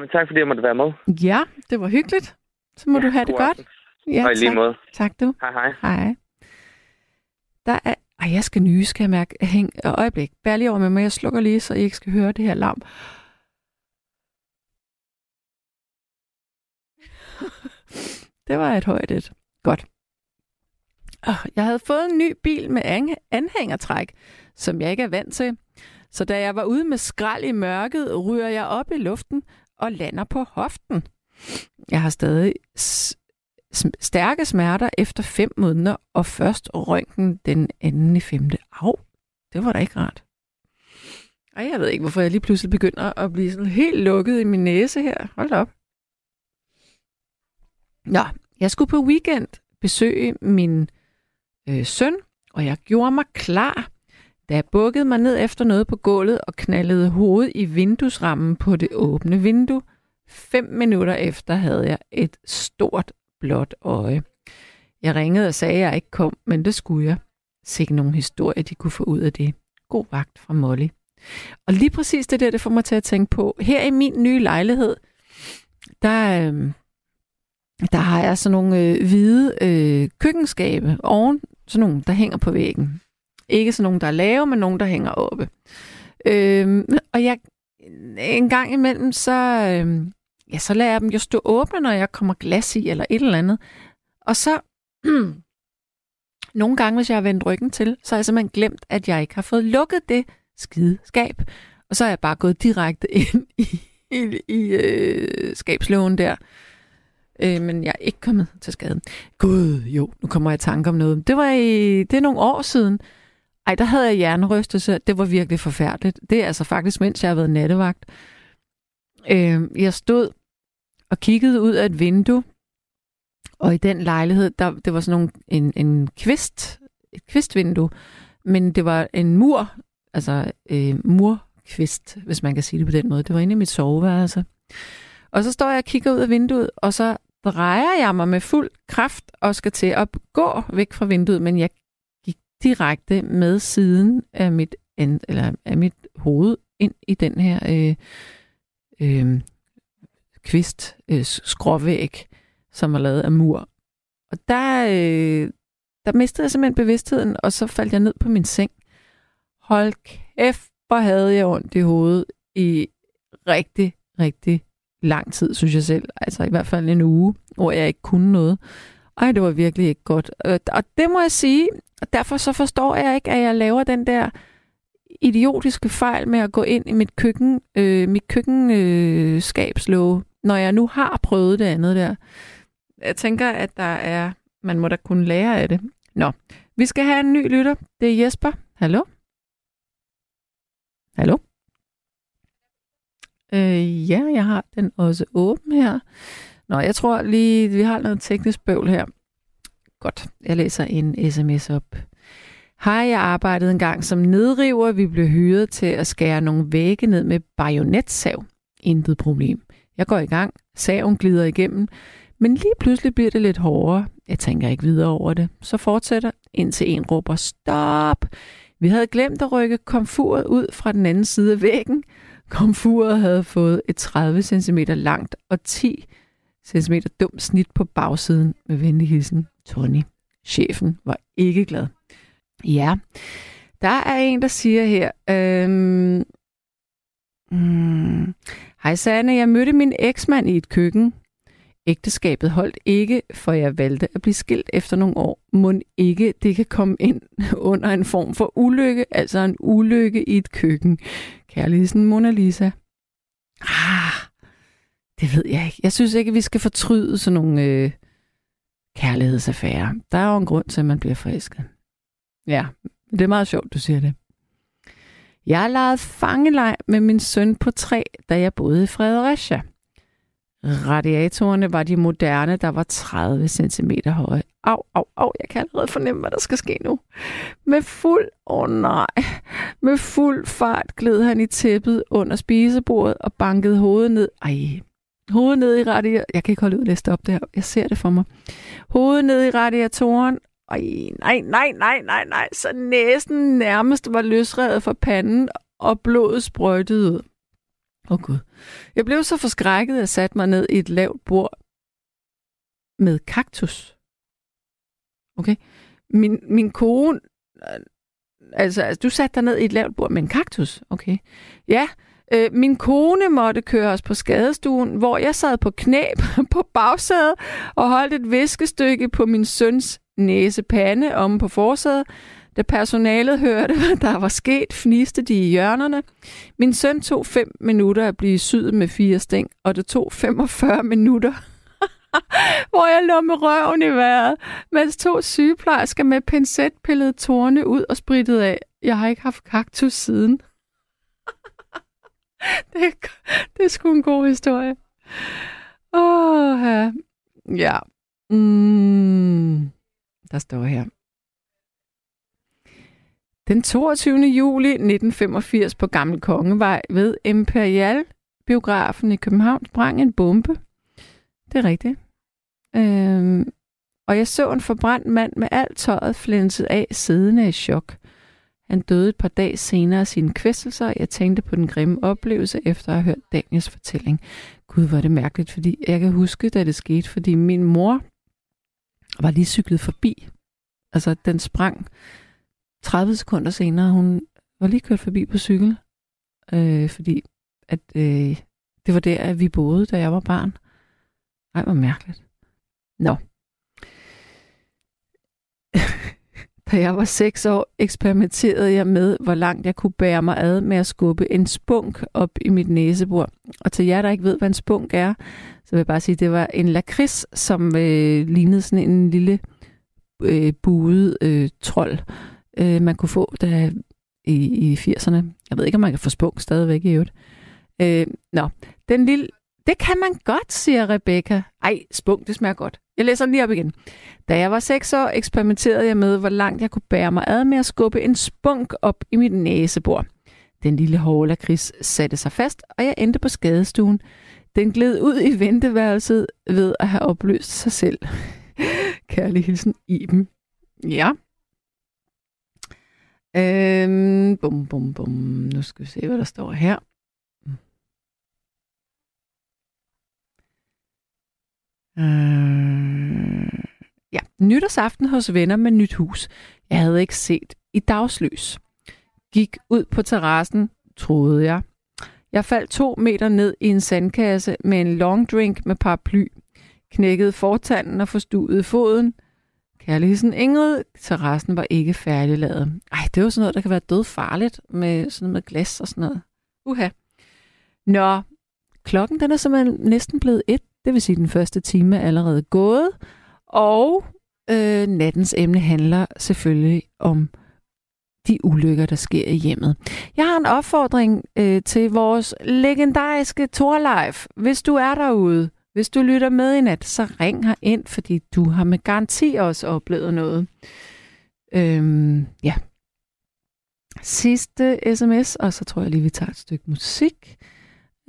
Speaker 5: Jamen, tak fordi jeg måtte være med.
Speaker 2: Ja, det var hyggeligt. Så må
Speaker 5: Ja,
Speaker 2: du have det
Speaker 5: god
Speaker 2: godt.
Speaker 5: aften.
Speaker 2: Ja,
Speaker 5: Og i lige
Speaker 2: tak.
Speaker 5: måde.
Speaker 2: tak du.
Speaker 5: Hej hej.
Speaker 2: Hej. Der er... Ej, jeg skal nyse, skal jeg mærke. Hæng et øjeblik. Bær lige over med mig. Jeg slukker lige, så I ikke skal høre det her larm. [laughs] det var et højt et. Godt. Jeg havde fået en ny bil med anhængertræk, som jeg ikke er vant til. Så da jeg var ude med skrald i mørket, ryger jeg op i luften og lander på hoften. Jeg har stadig stærke smerter efter fem måneder, og først røntgen den anden i femte. Au, det var da ikke rart. Og jeg ved ikke, hvorfor jeg lige pludselig begynder at blive sådan helt lukket i min næse her. Hold op. Nå, jeg skulle på weekend besøge min øh, søn, og jeg gjorde mig klar, da jeg bukkede mig ned efter noget på gulvet og knaldede hovedet i vinduesrammen på det åbne vindue. Fem minutter efter havde jeg et stort blåt øje. Jeg ringede og sagde, at jeg ikke kom, men det skulle jeg. Sikke nogen historie, de kunne få ud af det. God vagt fra Molly. Og lige præcis det der, det får mig til at tænke på. Her i min nye lejlighed, der, øh, der har jeg sådan nogle øh, hvide øh, køkkenskabe oven, sådan nogle, der hænger på væggen. Ikke sådan nogen, der er lave, men nogen, der hænger oppe. Øhm, og jeg en gang imellem, så, øhm, ja, så lader jeg dem jo stå åbne, når jeg kommer glas i, eller et eller andet. Og så, [clears throat] nogle gange, hvis jeg har vendt ryggen til, så har jeg simpelthen glemt, at jeg ikke har fået lukket det skide skab. Og så er jeg bare gået direkte [laughs] ind i, i, i øh, skabslågen der. Øh, men jeg er ikke kommet til skade. Gud, jo, nu kommer jeg i tanke om noget. Det var i, det er nogle år siden. Ej, der havde jeg hjernerystelse. Det var virkelig forfærdeligt. Det er altså faktisk, mens jeg har været nattevagt. Øh, jeg stod og kiggede ud af et vindue, og i den lejlighed, der, det var sådan nogle, en, en kvist, et kvistvindue, men det var en mur, altså øh, murkvist, hvis man kan sige det på den måde. Det var inde i mit soveværelse. Og så står jeg og kigger ud af vinduet, og så drejer jeg mig med fuld kraft og skal til at gå væk fra vinduet, men jeg direkte med siden af mit, eller af mit hoved ind i den her øh, øh, kvist øh, skråvæg, som er lavet af mur. Og der, øh, der mistede jeg simpelthen bevidstheden, og så faldt jeg ned på min seng. Hold kæft, hvor havde jeg ondt i hovedet i rigtig, rigtig lang tid, synes jeg selv. Altså i hvert fald en uge, hvor jeg ikke kunne noget. Ej, det var virkelig ikke godt. Øh, og det må jeg sige, og derfor så forstår jeg ikke, at jeg laver den der idiotiske fejl med at gå ind i mit køkken, øh, mit køkkenskabslåge, øh, når jeg nu har prøvet det andet der. Jeg tænker, at der er, man må da kunne lære af det. Nå, vi skal have en ny lytter. Det er Jesper. Hallo? Hallo? Øh, ja, jeg har den også åben her. Nå, jeg tror lige, vi har noget teknisk bøvl her. Godt, jeg læser en sms op. Hej, jeg arbejdede engang som nedriver. Vi blev hyret til at skære nogle vægge ned med bajonetsav. Intet problem. Jeg går i gang. Saven glider igennem. Men lige pludselig bliver det lidt hårdere. Jeg tænker ikke videre over det. Så fortsætter, indtil en råber stop. Vi havde glemt at rykke komfuret ud fra den anden side af væggen. Komfuret havde fået et 30 cm langt og 10 cm dumt snit på bagsiden med venlig hilsen Tony. Chefen var ikke glad. Ja, der er en, der siger her, øhm, hmm, Hej Sanne, jeg mødte min eksmand i et køkken. Ægteskabet holdt ikke, for jeg valgte at blive skilt efter nogle år. Må ikke det kan komme ind [laughs] under en form for ulykke, altså en ulykke i et køkken. Kærligheden Mona Lisa. Ah, det ved jeg ikke. Jeg synes ikke, at vi skal fortryde sådan nogle øh, kærlighedsaffære. Der er jo en grund til, at man bliver forelsket. Ja, det er meget sjovt, du siger det. Jeg legede fangelej med min søn på tre, da jeg boede i Fredericia. Radiatorerne var de moderne, der var 30 cm høje. Au, au, au, jeg kan allerede fornemme, hvad der skal ske nu. Med fuld, åh oh nej, med fuld fart gled han i tæppet under spisebordet og bankede hovedet ned. Ej, hovedet ned i radiatoren. Jeg kan ikke holde ud at læse op det her. Jeg ser det for mig. Hovedet ned i radiatoren. Ej, nej, nej, nej, nej, nej. Så næsten nærmest var løsredet fra panden, og blodet sprøjtede ud. Åh oh, gud. Jeg blev så forskrækket, at jeg satte mig ned i et lavt bord med kaktus. Okay? Min, min kone... Altså, altså, du satte dig ned i et lavt bord med en kaktus. Okay. Ja, Øh, min kone måtte køre os på skadestuen, hvor jeg sad på knæ [laughs] på bagsædet og holdt et viskestykke på min søns næsepande om på forsædet. Da personalet hørte, hvad der var sket, fniste de i hjørnerne. Min søn tog 5 minutter at blive syet med fire stæng, og det tog 45 minutter, [laughs] hvor jeg lå med røven i vejret, mens to sygeplejersker med pincet pillede tårne ud og sprittede af. Jeg har ikke haft kaktus siden. [laughs] det, det er sgu en god historie. Åh, ja. ja. Mm. Der står her. Den 22. juli 1985 på Gammel Kongevej ved Imperial biografen i København sprang en bombe. Det er rigtigt. Øhm, og jeg så en forbrændt mand med alt tøjet flænset af, siddende i chok. Han døde et par dage senere af sine kvæstelser, og jeg tænkte på den grimme oplevelse efter at have hørt Daniels fortælling. Gud, hvor er det mærkeligt, fordi jeg kan huske, da det skete, fordi min mor var lige cyklet forbi. Altså, den sprang 30 sekunder senere. Hun var lige kørt forbi på cykel, øh, fordi at, øh, det var der, at vi boede, da jeg var barn. Ej, hvor mærkeligt. Nå. Da jeg var seks år, eksperimenterede jeg med, hvor langt jeg kunne bære mig ad med at skubbe en spunk op i mit næsebord. Og til jer, der ikke ved, hvad en spunk er, så vil jeg bare sige, at det var en lakrids, som øh, lignede sådan en lille øh, buet øh, trold, øh, man kunne få der i, i 80'erne. Jeg ved ikke, om man kan få spunk stadigvæk i øvrigt. Øh, nå, den lille... Det kan man godt, siger Rebecca. Ej, spunk, det smager godt. Jeg læser den lige op igen. Da jeg var 6 år, eksperimenterede jeg med, hvor langt jeg kunne bære mig ad med at skubbe en spunk op i mit næsebor. Den lille hårde lakrids satte sig fast, og jeg endte på skadestuen. Den gled ud i venteværelset ved at have opløst sig selv. [laughs] Kærlig hilsen, Iben. Ja. Øhm, bum, bum, bum. Nu skal vi se, hvad der står her. Øh, ja, nytårsaften hos venner med nyt hus. Jeg havde ikke set i dagslys. Gik ud på terrassen, troede jeg. Jeg faldt to meter ned i en sandkasse med en long drink med paraply. Knækkede fortanden og forstuede foden. Kærligheden Ingrid, terrassen var ikke færdiglavet. Ej, det er jo sådan noget, der kan være død farligt med sådan noget med glas og sådan noget. Uha. Nå, klokken den er simpelthen næsten blevet et. Det vil sige, at den første time er allerede gået. Og øh, nattens emne handler selvfølgelig om de ulykker, der sker i hjemmet. Jeg har en opfordring øh, til vores legendariske Torlife. Hvis du er derude, hvis du lytter med i nat, så ring her ind, fordi du har med garanti også oplevet noget. Øhm, ja. Sidste sms, og så tror jeg lige, vi tager et stykke musik.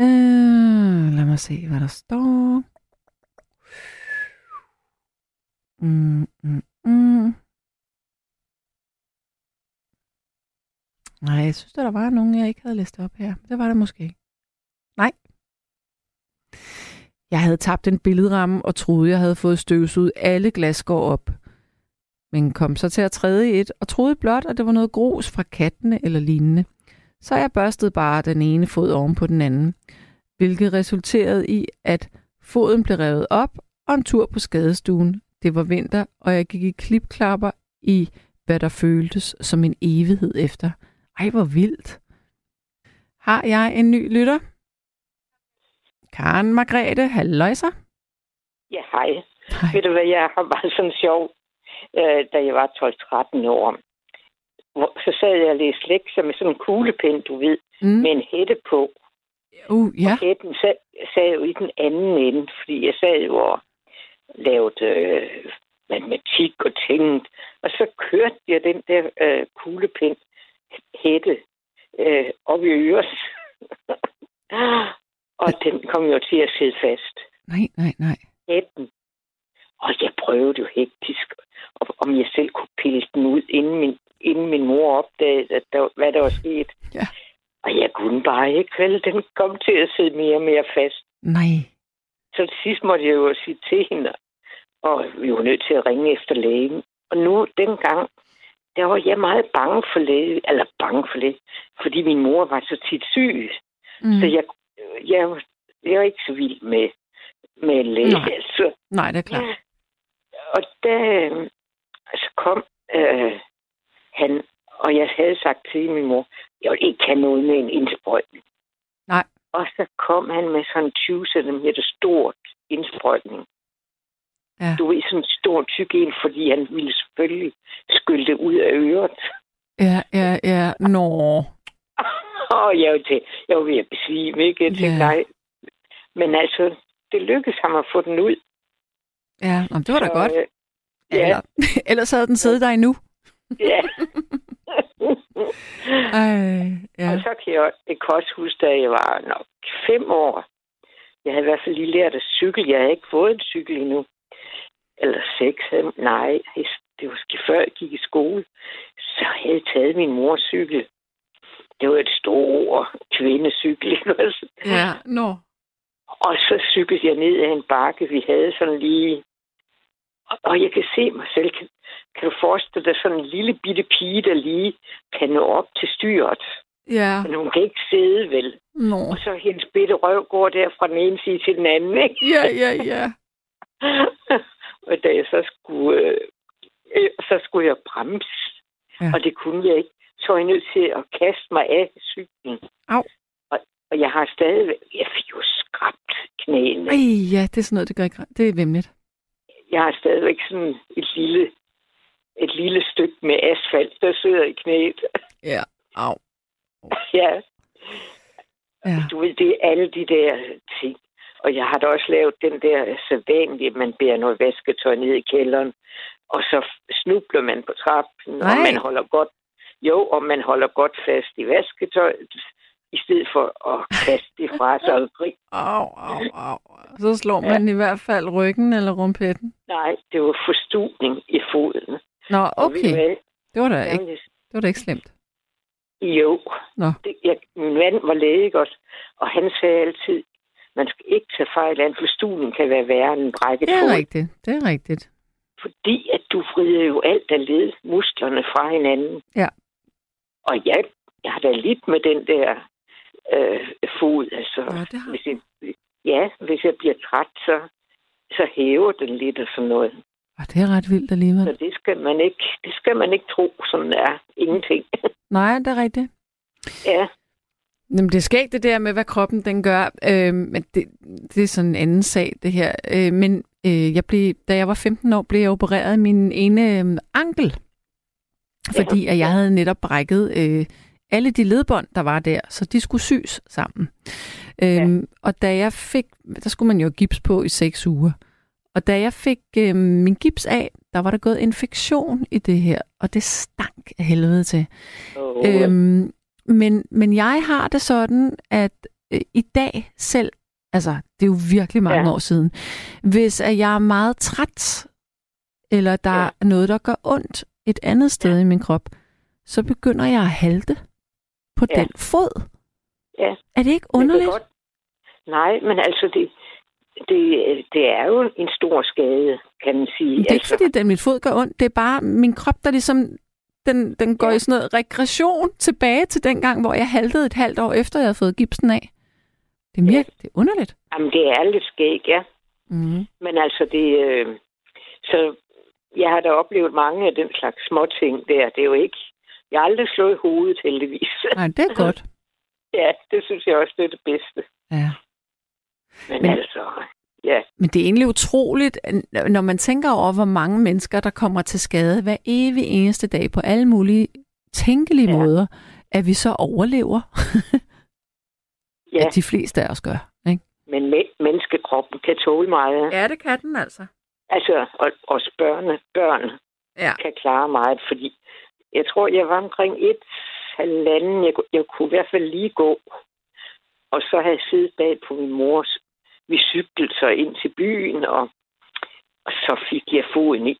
Speaker 2: Øh, lad mig se, hvad der står. Mm, mm, mm. Nej, jeg synes, der var nogen, jeg ikke havde læst op her. Det var der måske. ikke. Nej. Jeg havde tabt en billedramme og troede, jeg havde fået støvsuget alle glasgård op. Men kom så til at træde i et og troede blot, at det var noget grus fra kattene eller lignende. Så jeg børstede bare den ene fod oven på den anden, hvilket resulterede i, at foden blev revet op og en tur på skadestuen. Det var vinter, og jeg gik i klipklapper i, hvad der føltes som en evighed efter. Ej, hvor vildt. Har jeg en ny lytter? Karen Margrethe, halløjser.
Speaker 6: Ja, hej. hej. Ved du hvad, jeg har bare sådan sjov, øh, da jeg var 12-13 år. Hvor, så sad jeg og læste lektier med sådan en kuglepen, du ved, mm. med en hætte på.
Speaker 2: Uh, ja.
Speaker 6: Og hætten sad, sad jo i den anden ende, fordi jeg sad jo og lavede øh, matematik og tænkte. Og så kørte jeg den der øh, kuglepen hætte øh, op i øret. [laughs] og den kom jo til at sidde fast.
Speaker 2: Nej, nej, nej.
Speaker 6: Hætten. Og jeg prøvede jo hektisk, om jeg selv kunne pille den ud, inden min, inden min mor opdagede, at der, hvad der var sket.
Speaker 2: Ja.
Speaker 6: Og jeg kunne bare ikke, vel? Den kom til at sidde mere og mere fast.
Speaker 2: Nej.
Speaker 6: Så til sidst måtte jeg jo sige til hende, og vi var nødt til at ringe efter lægen. Og nu, dengang, der var jeg meget bange for læge, eller bange for læge, fordi min mor var så tit syg. Mm. Så jeg, jeg, jeg er ikke så vild med, med en læge.
Speaker 2: Nej.
Speaker 6: Altså.
Speaker 2: Nej, det er klart.
Speaker 6: Og da altså kom øh, han, og jeg havde sagt til min mor, jeg vil ikke have noget med en indsprøjtning.
Speaker 2: Nej.
Speaker 6: Og så kom han med sådan en 20 cm stort indsprøjtning.
Speaker 2: Ja.
Speaker 6: Du ved, sådan en stor tyk en, fordi han ville selvfølgelig skylle det ud af øret.
Speaker 2: Ja, ja, ja. Nå. [laughs]
Speaker 6: Og jeg var, til, jeg var ved at besvime, ikke? Jeg tænkte,
Speaker 2: Ja.
Speaker 6: nej. Men altså, det lykkedes ham at få den ud.
Speaker 2: Ja, Nå, det var da
Speaker 6: Så,
Speaker 2: godt.
Speaker 6: øh, Ja,
Speaker 2: Eller, [laughs] ellers havde den siddet der endnu. [laughs]
Speaker 6: ja.
Speaker 2: Ej, ja.
Speaker 6: Og så kan jeg, jeg kan også huske, da jeg var nok fem år. Jeg havde i hvert fald lige lært at cykle. Jeg havde ikke fået en cykel endnu. Eller seks. Nej, det var måske før jeg gik i skole. Så havde jeg taget min mors cykel. Det var et stort kvindecykel. [laughs] ikke også?
Speaker 2: Ja, nå.
Speaker 6: Og så cyklede jeg ned ad en bakke, vi havde sådan lige... Og- jeg kan se mig selv. Kan, kan du forestille dig sådan en lille bitte pige, der lige kan nå op til styret?
Speaker 2: Ja,
Speaker 6: Men hun kan ikke sidde, vel?
Speaker 2: nå.
Speaker 6: Og så hendes bitte røv går der fra den ene side til den anden, ikke?
Speaker 2: Ja, ja, ja. [laughs]
Speaker 6: og da jeg så skulle, øh, øh, så skulle jeg bremse,
Speaker 2: Ja.
Speaker 6: og det kunne jeg ikke. Så var jeg nødt til at kaste mig af cyklen.
Speaker 2: Au.
Speaker 6: Og, og jeg har stadig, jeg fik jo skrabt knæene.
Speaker 2: Ej, ja, det er sådan noget, det gør ikke. Det er vemmeligt.
Speaker 6: Jeg har stadigvæk sådan et lille, et lille stykke med asfalt, der sidder i knæet.
Speaker 2: Ja, au. [laughs]
Speaker 6: ja,
Speaker 2: Ja,
Speaker 6: du ved, det er alle de der ting. Og jeg har da også lavet den der sædvanlige, at man bærer noget vasketøj ned i kælderen, og så snubler man på trappen,
Speaker 2: Nej.
Speaker 6: og man holder godt, jo, og man holder godt fast i vasketøjet, i stedet for at kaste det fra sig og grine.
Speaker 2: au, au, au. Så slår man i hvert fald ryggen eller rumpetten.
Speaker 6: Nej, det var forstudning i foden.
Speaker 2: Nå, okay. Det var da ikke, det var da ikke slemt.
Speaker 6: Jo.
Speaker 2: Nå.
Speaker 6: Det, jeg, min mand var læge også, og han sagde altid, man skal ikke tage fejl af, en forstudning kan være værre end en brækket
Speaker 2: Det er
Speaker 6: fod.
Speaker 2: rigtigt. Det er rigtigt.
Speaker 6: Fordi at du vrider jo alt af led, musklerne fra hinanden.
Speaker 2: Ja.
Speaker 6: Og jeg, jeg har da lidt med den der øh, fod. Altså,
Speaker 2: Nå, det har
Speaker 6: hvis jeg, ja, hvis jeg bliver træt, så, så hæver den lidt og sådan noget.
Speaker 2: Og det er ret vildt alligevel.
Speaker 6: Så det skal man ikke, det skal man ikke tro, sådan er ingenting. [laughs]
Speaker 2: Nej, det er rigtigt.
Speaker 6: ja,
Speaker 2: Jamen, det skal ikke det der med, hvad kroppen den gør. Øh, men det, det er sådan en anden sag, det her. Øh, men øh, jeg blev, da jeg var 15 år, blev jeg opereret min ene øh, ankel. Fordi at jeg havde netop brækket øh, alle de ledbånd, der var der, så de skulle sys sammen. Øhm, og da jeg fik, der skulle man jo gips på i seks uger. Og da jeg fik øh, min gips af, der var der gået infektion i det her, og det stank af helvede til.
Speaker 6: og,
Speaker 2: Øhm, men, men jeg har det sådan, at øh, i dag selv, altså det er jo virkelig mange ja.
Speaker 6: Ja.
Speaker 2: år siden, hvis at jeg er meget træt, eller der ja. er noget, der gør ondt et andet sted ja. i min krop, så begynder jeg at halte på ja.
Speaker 6: Ja.
Speaker 2: den fod.
Speaker 6: Ja.
Speaker 2: Er det ikke
Speaker 6: Men det er
Speaker 2: underligt?
Speaker 6: godt. Nej, men altså, det, det, det er jo en stor skade, kan man sige.
Speaker 2: Det er ikke
Speaker 6: altså,
Speaker 2: fordi, at min fod gør ondt. Det er bare min krop, der ligesom... Den, den går ja.
Speaker 6: Ja.
Speaker 2: i sådan noget regression tilbage til den gang, hvor jeg haltede et halvt år efter, jeg havde fået gipsen af. Det er,
Speaker 6: Ja.
Speaker 2: virkelig, det er underligt.
Speaker 6: Jamen, det er lidt skæg, ja.
Speaker 2: Mm.
Speaker 6: Men altså, det... Øh, så jeg har da oplevet mange af den slags små ting der. Det er jo ikke... Jeg har aldrig slået hovedet, heldigvis. [laughs]
Speaker 2: Nej, det er godt. [laughs]
Speaker 6: ja, det synes jeg også, det er det bedste.
Speaker 2: Ja.
Speaker 6: Men,
Speaker 2: Men-
Speaker 6: altså... Ja,
Speaker 2: Men det er egentlig utroligt, når man tænker over, hvor mange mennesker, der kommer til skade hver evig eneste dag på alle mulige tænkelige. Ja. måder, at vi så overlever,
Speaker 6: ja.
Speaker 2: at de fleste af os gør. Ikke?
Speaker 6: men men- menneskekroppen kan tåle meget.
Speaker 2: Ja, det kan den altså.
Speaker 6: Altså, og, også børne, børn
Speaker 2: Ja.
Speaker 6: kan klare meget, fordi jeg tror, jeg var omkring et halvanden. Jeg, jeg kunne i hvert fald lige gå. Og så havde jeg siddet bag på min mors. Vi cyklede så ind til byen, og, og så fik jeg foden i,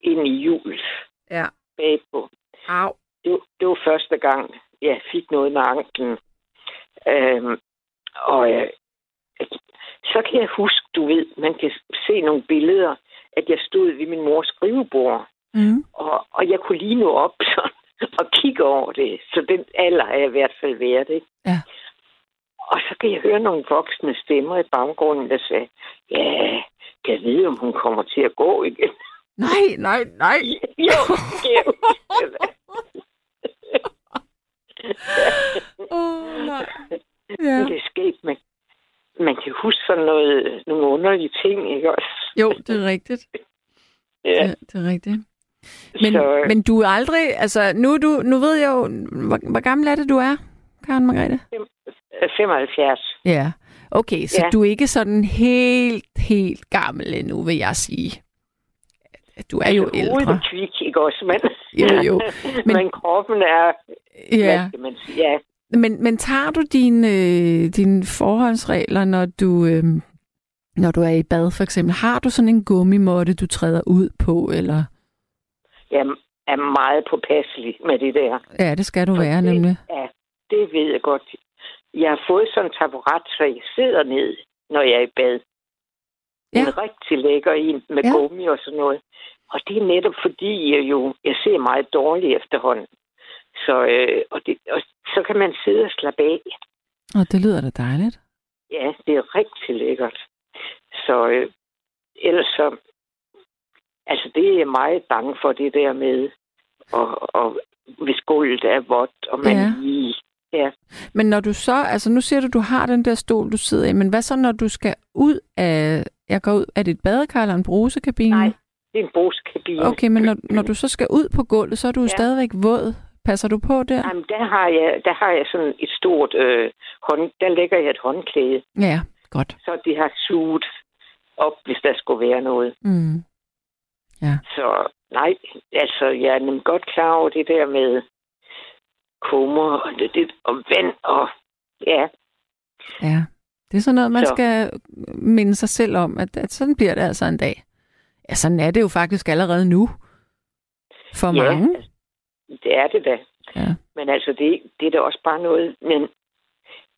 Speaker 6: ind i hjulet
Speaker 2: Ja.
Speaker 6: bagpå.
Speaker 2: Au.
Speaker 6: Det, det var første gang, jeg fik noget med anklen. Øhm, og øh, så kan jeg huske, du ved, man kan se nogle billeder, at jeg stod ved min mors skrivebord,
Speaker 2: Mm.
Speaker 6: og, og jeg kunne lige nå op [laughs] så, og kigge over det. Så den alder er jeg i hvert fald været, ikke?
Speaker 2: Ja.
Speaker 6: Og så kan jeg høre nogle voksne stemmer i baggrunden, der sagde, ja, kan jeg vide, om hun kommer til at gå igen?
Speaker 2: Nej, nej, nej. [laughs]
Speaker 6: jo, jo.
Speaker 2: Oh, nej.
Speaker 6: Ja. Det er sket, men man kan huske sådan noget, nogle underlige ting, ikke også?
Speaker 2: Jo, det er rigtigt.
Speaker 6: Ja.
Speaker 2: Ja, det er rigtigt. Men,
Speaker 6: så,
Speaker 2: men du er aldrig, altså nu, du, nu ved jeg jo, hvor, hvor gammel er det, du er, Karen Margrethe?
Speaker 6: 75.
Speaker 2: Ja, okay, så
Speaker 6: Ja.
Speaker 2: du er ikke sådan helt, helt gammel endnu, vil jeg sige. Du er jo
Speaker 6: Altså,
Speaker 2: ældre.
Speaker 6: Kvik, ikke også? Men,
Speaker 2: Jo, jo.
Speaker 6: men, [laughs]
Speaker 2: Men-
Speaker 6: men kroppen er,
Speaker 2: Ja,
Speaker 6: hvad skal man sige, ja.
Speaker 2: men, men tager du dine, øh, dine forholdsregler, når du, øh, når du er i bad for eksempel? Har du sådan en gummimåtte, du træder ud på, eller?
Speaker 6: Jeg er meget påpasselig med det der.
Speaker 2: Ja, det skal du
Speaker 6: Og
Speaker 2: være
Speaker 6: det-
Speaker 2: nemlig.
Speaker 6: Ja, det ved jeg godt. Jeg har fået sådan en taburet, så jeg sidder ned, når jeg er i bad.
Speaker 2: Ja.
Speaker 6: En rigtig lækker en med
Speaker 2: Ja.
Speaker 6: gummi og sådan noget. Og det er netop fordi, jeg jo jeg ser meget dårligt efterhånden. Så, øh, og, det, og så kan man sidde og slappe af.
Speaker 2: Og det lyder da dejligt.
Speaker 6: Ja, det er rigtig lækkert. Så øh, ellers så... Altså, det er jeg meget bange for, det der med, og, og hvis gulvet er vådt, og man
Speaker 2: Ja.
Speaker 6: lige... Ja,
Speaker 2: Men når du så, altså nu siger du, du har den der stol, du sidder i, men hvad så, når du skal ud af, jeg går ud, er det et badekar eller en brusekabine?
Speaker 6: Nej, det er en brugskabine.
Speaker 2: Okay, men når, når du så skal ud på gulvet, så er du jo
Speaker 6: Ja.
Speaker 2: stadigvæk våd. Passer du på der?
Speaker 6: Jamen, der har jeg, der har jeg sådan et stort øh, hånd... Der lægger jeg et håndklæde,
Speaker 2: Ja, godt.
Speaker 6: så de har suget op, hvis der skulle være noget.
Speaker 2: Mm.
Speaker 6: Så nej, altså, jeg er nemlig godt klar over det der med kummer og, det, det, og vand og... Ja,
Speaker 2: Ja, det er sådan noget, man
Speaker 6: Så.
Speaker 2: skal minde sig selv om, at, at sådan bliver det altså en dag. Ja, sådan er det jo faktisk allerede nu. For
Speaker 6: ja
Speaker 2: mange.
Speaker 6: altså, det er det da.
Speaker 2: Ja.
Speaker 6: Men altså, det, det er da også bare noget... Men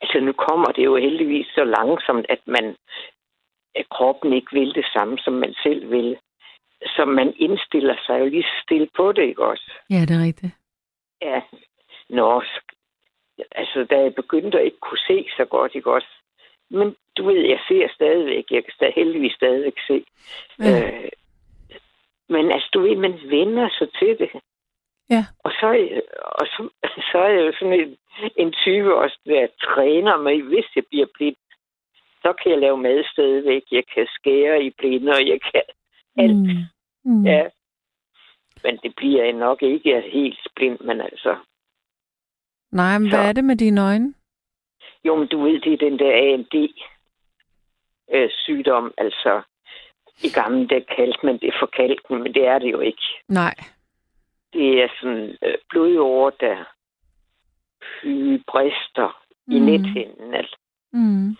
Speaker 6: altså, nu kommer det jo heldigvis så langsomt, at man at kroppen ikke vil det samme, som man selv vil. Så man indstiller sig jo lige stille på det, ikke også?
Speaker 2: ja, det er rigtigt.
Speaker 6: Ja, nå, altså da jeg begyndte at ikke kunne se så godt, ikke også? Men du ved, jeg ser stadigvæk, jeg kan stadig, heldigvis stadigvæk se.
Speaker 2: Ja.
Speaker 6: Øh, men altså, du ved, man vender sig til det.
Speaker 2: Ja.
Speaker 6: Og så, og så, så er jeg jo sådan en, en type også, der træner mig, hvis jeg bliver blind. Så kan jeg lave mad stadigvæk, jeg kan skære i blinde, og jeg kan alt.
Speaker 2: Mm. Mm.
Speaker 6: Ja. Men det bliver nok ikke helt blind, men altså...
Speaker 2: Nej, men
Speaker 6: Så.
Speaker 2: hvad er det med dine øjne?
Speaker 6: Jo, men du ved, det er den der AMD-sygdom, altså i gamle dage kaldte man det for kalken, men det er det jo ikke.
Speaker 2: Nej.
Speaker 6: Det er sådan øh, blodår, der brister mm. i nethinden. Altså.
Speaker 2: Mm.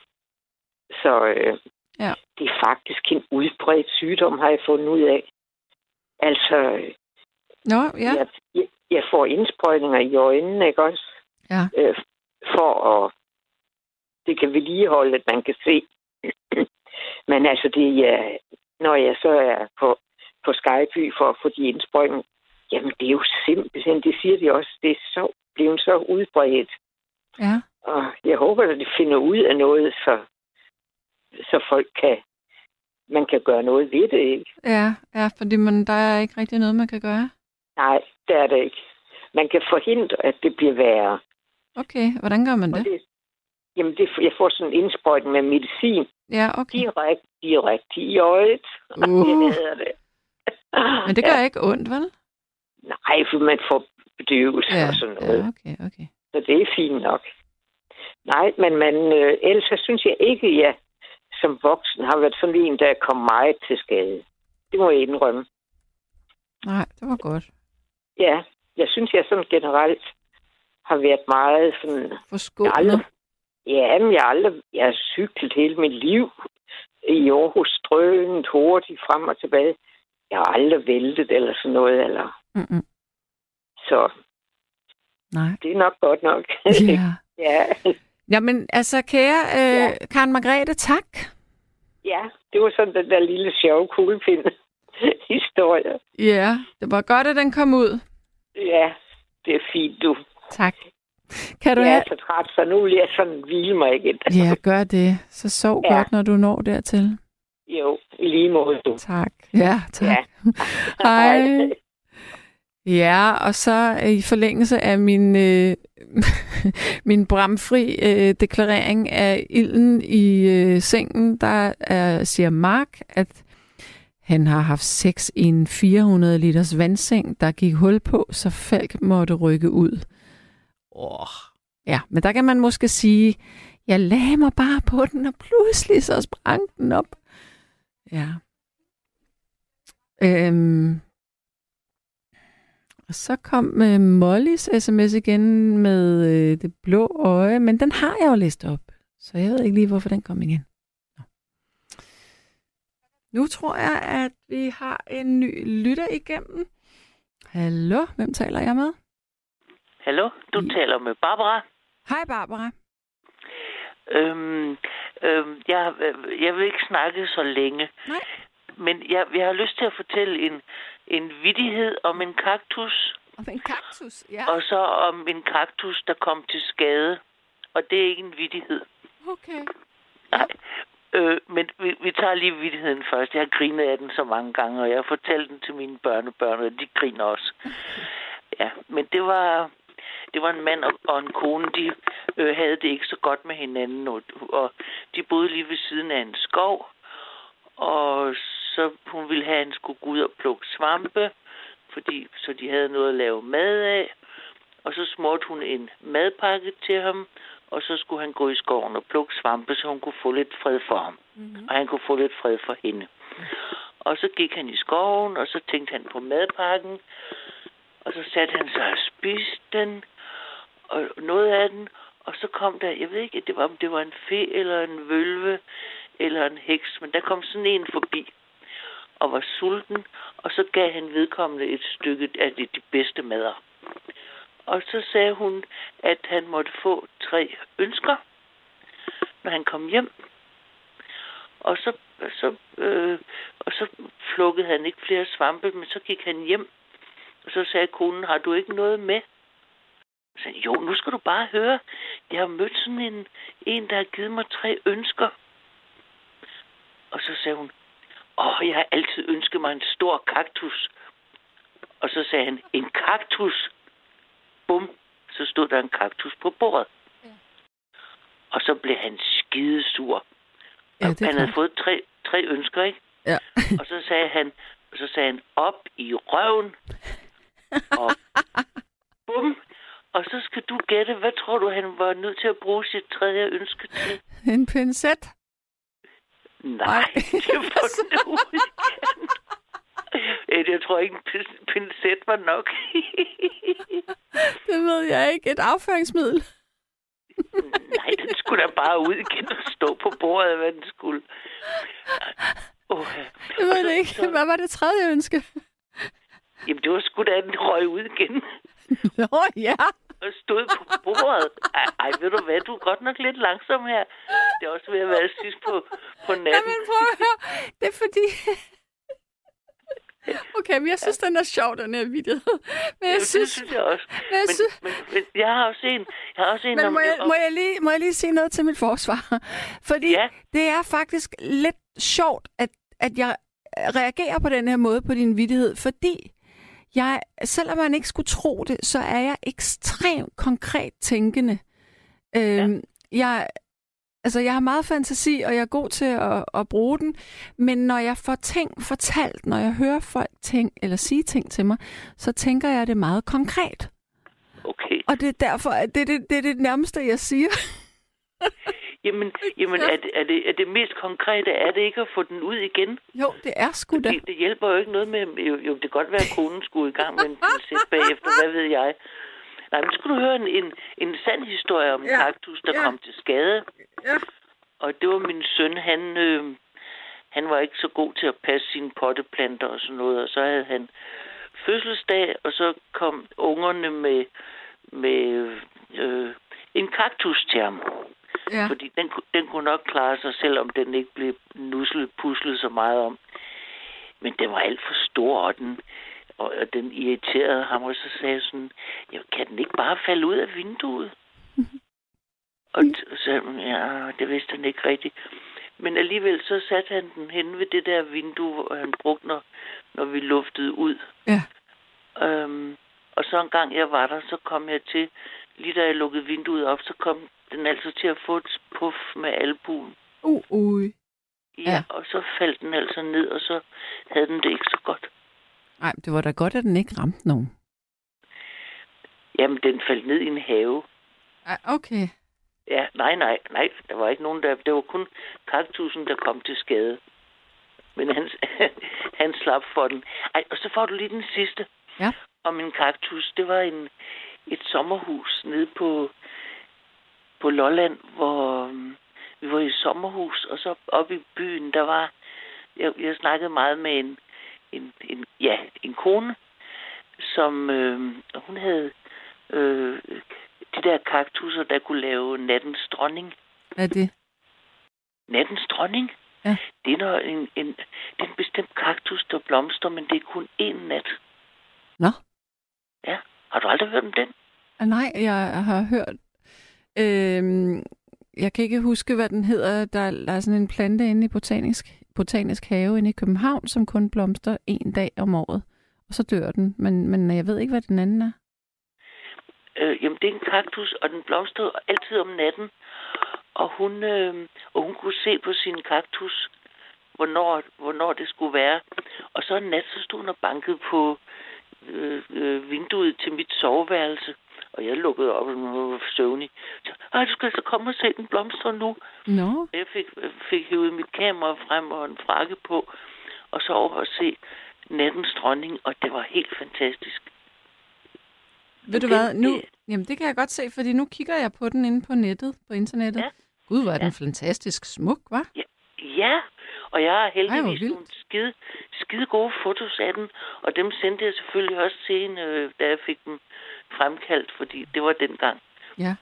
Speaker 6: Så øh,
Speaker 2: Ja.
Speaker 6: det er faktisk en udbredt sygdom, har jeg fundet ud af. Altså,
Speaker 2: Nå, ja.
Speaker 6: jeg, jeg, jeg får indsprøjtninger i øjnene, ikke også?
Speaker 2: Ja.
Speaker 6: Øh, for at det kan vedligeholde, at man kan se. [clears throat] Men altså, det er, når jeg så er på, på Skyby for at få de indsprøjtninger, jamen det er jo simpelthen, det siger de også, det er så, blevet så udbredt.
Speaker 2: Ja.
Speaker 6: Og jeg håber, at de finder ud af noget, så, så folk kan, man kan gøre noget ved det, ikke?
Speaker 2: Ja, ja, fordi man, der er ikke rigtig noget, man kan gøre.
Speaker 6: Nej, det er det ikke. Man kan forhindre, at det bliver værre.
Speaker 2: Okay, hvordan gør man
Speaker 6: Og
Speaker 2: det?
Speaker 6: det, jamen, det, jeg får sådan en indsprøjtning med medicin
Speaker 2: Ja, okay.
Speaker 6: direkte, direkte i øjet. [laughs]
Speaker 2: Uh.
Speaker 6: Det hedder det. [laughs]
Speaker 2: Men det gør ikke ondt, vel?
Speaker 6: Nej, for man får bedøvelse
Speaker 2: Ja,
Speaker 6: og sådan noget.
Speaker 2: ja okay, okay.
Speaker 6: Så det er fint nok. Nej, men man, øh, ellers så synes jeg ikke, jeg som voksen har været sådan en, der kom meget til skade. Det må jeg indrømme.
Speaker 2: Nej, det var godt.
Speaker 6: Ja, jeg synes, jeg sådan generelt har været meget sådan...
Speaker 2: Forskålet.
Speaker 6: aldrig, ja, men jeg har aldrig... Jeg har cyklet hele mit liv i Aarhus strønet hurtigt frem og tilbage. Jeg har aldrig væltet eller sådan noget, eller...
Speaker 2: Mm-mm.
Speaker 6: Så
Speaker 2: Nej.
Speaker 6: det er nok godt nok.
Speaker 2: Ja. [laughs]
Speaker 6: ja.
Speaker 2: Jamen, altså, kære øh,
Speaker 6: Ja.
Speaker 2: Karen Margrethe, tak.
Speaker 6: ja, det var sådan den der lille sjove kuglepind [laughs] historie.
Speaker 2: Ja, det var godt, at den kom ud.
Speaker 6: Ja, det er fint, du.
Speaker 2: Tak. Kan du
Speaker 6: Jeg
Speaker 2: have...
Speaker 6: er så træt, så nu vil jeg sådan hvile mig igen. [laughs]
Speaker 2: Ja, gør det. Så sov
Speaker 6: Ja.
Speaker 2: godt, når du når dertil.
Speaker 6: Jo, lige måde du.
Speaker 2: Tak. Ja, tak.
Speaker 6: Ja. [laughs]
Speaker 2: Hej. Ja, og så øh, i forlængelse af min, øh, [laughs] min bramfri øh, deklarering af ilden i øh, sengen, der er, siger Mark, at han har haft sex i en 400 liters vandseng, der gik hul på, så Falk måtte rykke ud. Oh. Ja, men der kan man måske sige, jeg lagde mig bare på den, og pludselig så sprang den op. Ja. Øhm. Og så kom øh, Mollys sms igen med øh, det blå øje, men den har jeg jo læst op. Så jeg ved ikke lige, hvorfor den kom igen. Nå. Nu tror jeg, at vi har en ny lytter igennem. Hallo, hvem taler jeg med?
Speaker 7: Hallo, du
Speaker 2: Ja.
Speaker 7: taler med Barbara.
Speaker 2: Hej Barbara.
Speaker 7: Øhm, øhm, jeg, øh, jeg vil ikke snakke så længe.
Speaker 2: Nej.
Speaker 7: Men jeg, jeg har lyst til at fortælle en, en vidighed om en kaktus,
Speaker 2: Og en kaktus, ja.
Speaker 7: og så om en kaktus, der kom til skade. Og det er ikke en vidighed.
Speaker 2: Okay.
Speaker 7: Nej. Øh, men vi, vi tager lige vidigheden først. Jeg har grinet af den så mange gange, og jeg har fortalt den til mine børnebørn, og de griner også. Ja, men det var, det var en mand og, og en kone, de øh, havde det ikke så godt med hinanden, og, og de boede lige ved siden af en skov, og så hun ville have, at han skulle gå ud og plukke svampe, fordi, så de havde noget at lave mad af. Og så smurte hun en madpakke til ham, og så skulle han gå i skoven og plukke svampe, så hun kunne få lidt fred for ham. Mm-hmm. Og han kunne få lidt fred for hende. Og så gik han i skoven, og så tænkte han på madpakken, og så satte han sig og spiste den, og noget af den, og så kom der, jeg ved ikke, det var, om det var en fe eller en vølve eller en heks, men der kom sådan en forbi og var sulten, og så gav han vedkommende et stykke af det, de bedste mader. Og så sagde hun, at han måtte få tre ønsker, når han kom hjem. Og så, så, øh, og så plukkede han ikke flere svampe, men så gik han hjem. Og så sagde konen, har du ikke noget med? Så sagde, jo, nu skal du bare høre. Jeg har mødt sådan en, en, der har givet mig tre ønsker. Og så sagde hun, åh, jeg har altid ønsket mig en stor kaktus. Og så sagde han, en kaktus? Bum, så stod der en kaktus på bordet. Ja. Og så blev han skidesur.
Speaker 2: Ja,
Speaker 7: han havde fået tre, tre ønsker, ikke?
Speaker 2: Ja.
Speaker 7: og så sagde han, så sagde han op i røven. Og bum. Og så skal du gætte, hvad tror du, han var nødt til at bruge sit tredje ønske til?
Speaker 2: En pincet.
Speaker 7: Nej, det var den ud igen. Øh, Jeg tror ikke, en pin- pincet var nok. [laughs]
Speaker 2: Det ved jeg ikke. Et afføringsmiddel. [laughs]
Speaker 7: Nej, den skulle da bare ud igen og stå på bordet, hvad den skulle. Oh,
Speaker 2: Jeg ved det ikke. Hvad var det tredje ønske?
Speaker 7: Jamen, det var sgu da, den røg ud igen [laughs]
Speaker 2: Nå ja.
Speaker 7: Og stod på bordet. Ej, ej, ved du hvad, du er godt nok lidt langsom her. Det er også ved at være sidst på, på natten.
Speaker 2: Jamen prøv at høre. Det er fordi... Okay, men jeg synes, den er sjov, den her video. Men jeg
Speaker 7: Jamen,
Speaker 2: synes...
Speaker 7: det synes jeg også.
Speaker 2: Men, jeg
Speaker 7: Men,
Speaker 2: synes,
Speaker 7: men, men jeg har også en, jeg har også en
Speaker 2: men
Speaker 7: om,
Speaker 2: må, jeg,
Speaker 7: om
Speaker 2: må, jeg lige, må jeg lige sige noget til mit forsvar? [laughs] Fordi
Speaker 7: Ja.
Speaker 2: det er faktisk lidt sjovt, at, at jeg reagerer på den her måde på din vidighed, fordi jeg, selvom man ikke skulle tro det, så er jeg ekstremt konkret tænkende. Øhm, jeg, altså, jeg har meget fantasi, og jeg er god til at, at bruge den, men når jeg får ting fortalt, når jeg hører folk ting, eller sige ting til mig, så tænker jeg det meget konkret.
Speaker 7: Okay.
Speaker 2: Og det er derfor, at det er det, det, er det nærmeste, jeg siger. [laughs]
Speaker 7: Jamen, jamen er, det, er, det, er det mest konkrete, er det ikke at få den ud igen?
Speaker 2: Jo, det er sgu da.
Speaker 7: Det, det hjælper jo ikke noget med, jo, jo det kan godt være, at konen skulle i gang med en pincet bagefter, hvad ved jeg. Nej, men skulle du høre en, en, en sand historie om en
Speaker 2: Ja.
Speaker 7: kaktus, der
Speaker 2: Ja.
Speaker 7: kom til skade.
Speaker 2: Ja.
Speaker 7: Og det var min søn, han, øh, han var ikke så god til at passe sine potteplanter og sådan noget, og så havde han fødselsdag, og så kom ungerne med, med øh, en kaktus til ham.
Speaker 2: Ja.
Speaker 7: Fordi den, den kunne nok klare sig, selvom den ikke blev nuslet, puslet så meget om. Men den var alt for stor, og den, og, og den irriterede ham, og så sagde jeg sådan, ja, kan den ikke bare falde ud af vinduet? [laughs] og så sagde han, ja, det vidste han ikke rigtigt. Men alligevel så satte han den hen ved det der vindue, hvor han brugte, når, når vi luftede ud.
Speaker 2: Ja.
Speaker 7: Øhm, og så en gang jeg var der, så kom jeg til, lige da jeg lukkede vinduet op, så kom den altså til at få et puff med albuen.
Speaker 2: Uh, uh.
Speaker 7: Ja,
Speaker 2: Ja.
Speaker 7: og så faldt den altså ned, og så havde den det ikke så godt.
Speaker 2: Nej, det var da godt, at den ikke ramte nogen.
Speaker 7: Jamen, den faldt ned i en have.
Speaker 2: Ej, okay.
Speaker 7: Ja, nej, nej, nej. Der var ikke nogen, der... Det var kun kaktusen, der kom til skade. Men han, [laughs] han slap for den. Ej, og så får du lige den sidste.
Speaker 2: Ja.
Speaker 7: Om en kaktus. Det var en, et sommerhus nede på, på Lolland, hvor øhm, vi var i sommerhus. Og så oppe i byen, der var... Jeg, jeg snakkede meget med en, en, en, ja, en kone, som øh, hun havde øh, de der kaktusser, der kunne lave nattens dronning.
Speaker 2: Hvad er det?
Speaker 7: Nattens dronning?
Speaker 2: Ja.
Speaker 7: Det er, når en, en, det er en bestemt kaktus, der blomster, men det er kun én nat.
Speaker 2: Nå.
Speaker 7: Ja. Har du aldrig hørt om den?
Speaker 2: Ah, nej, jeg har hørt... Øhm, jeg kan ikke huske, hvad den hedder. Der, der er sådan en plante inde i botanisk, botanisk have inde i København, som kun blomster en dag om året. Og så dør den. Men, men jeg ved ikke, hvad den anden er.
Speaker 7: Øh, jamen, det er en kaktus, og den blomster altid om natten. Og hun, øh, og hun kunne se på sin kaktus, hvornår, hvornår det skulle være. Og så en nat, så stod hun og bankede på øh, øh, vinduet til mit soveværelse. Og jeg lukkede op, og hun var søvnig. Så, Ej, du skal altså komme og se den blomster nu.
Speaker 2: Nå,
Speaker 7: Jeg fik, fik hævet mit kamera frem og en frakke på, og så over at se nattens dronning, og det var helt fantastisk.
Speaker 2: ved du
Speaker 7: Den-
Speaker 2: hvad? Nu,
Speaker 7: det-
Speaker 2: jamen, det kan jeg godt se, fordi nu kigger jeg på den inde på nettet, på internettet.
Speaker 7: Ja.
Speaker 2: Gud, hvor er den
Speaker 7: Ja.
Speaker 2: fantastisk smuk, var?
Speaker 7: Ja, og jeg har
Speaker 2: Ej,
Speaker 7: heldigvis
Speaker 2: vildt.
Speaker 7: nogle skide, skide gode fotos af den, og dem sendte jeg selvfølgelig også til hende, øh, da jeg fik dem fremkaldt, fordi det var dengang.
Speaker 2: Ja.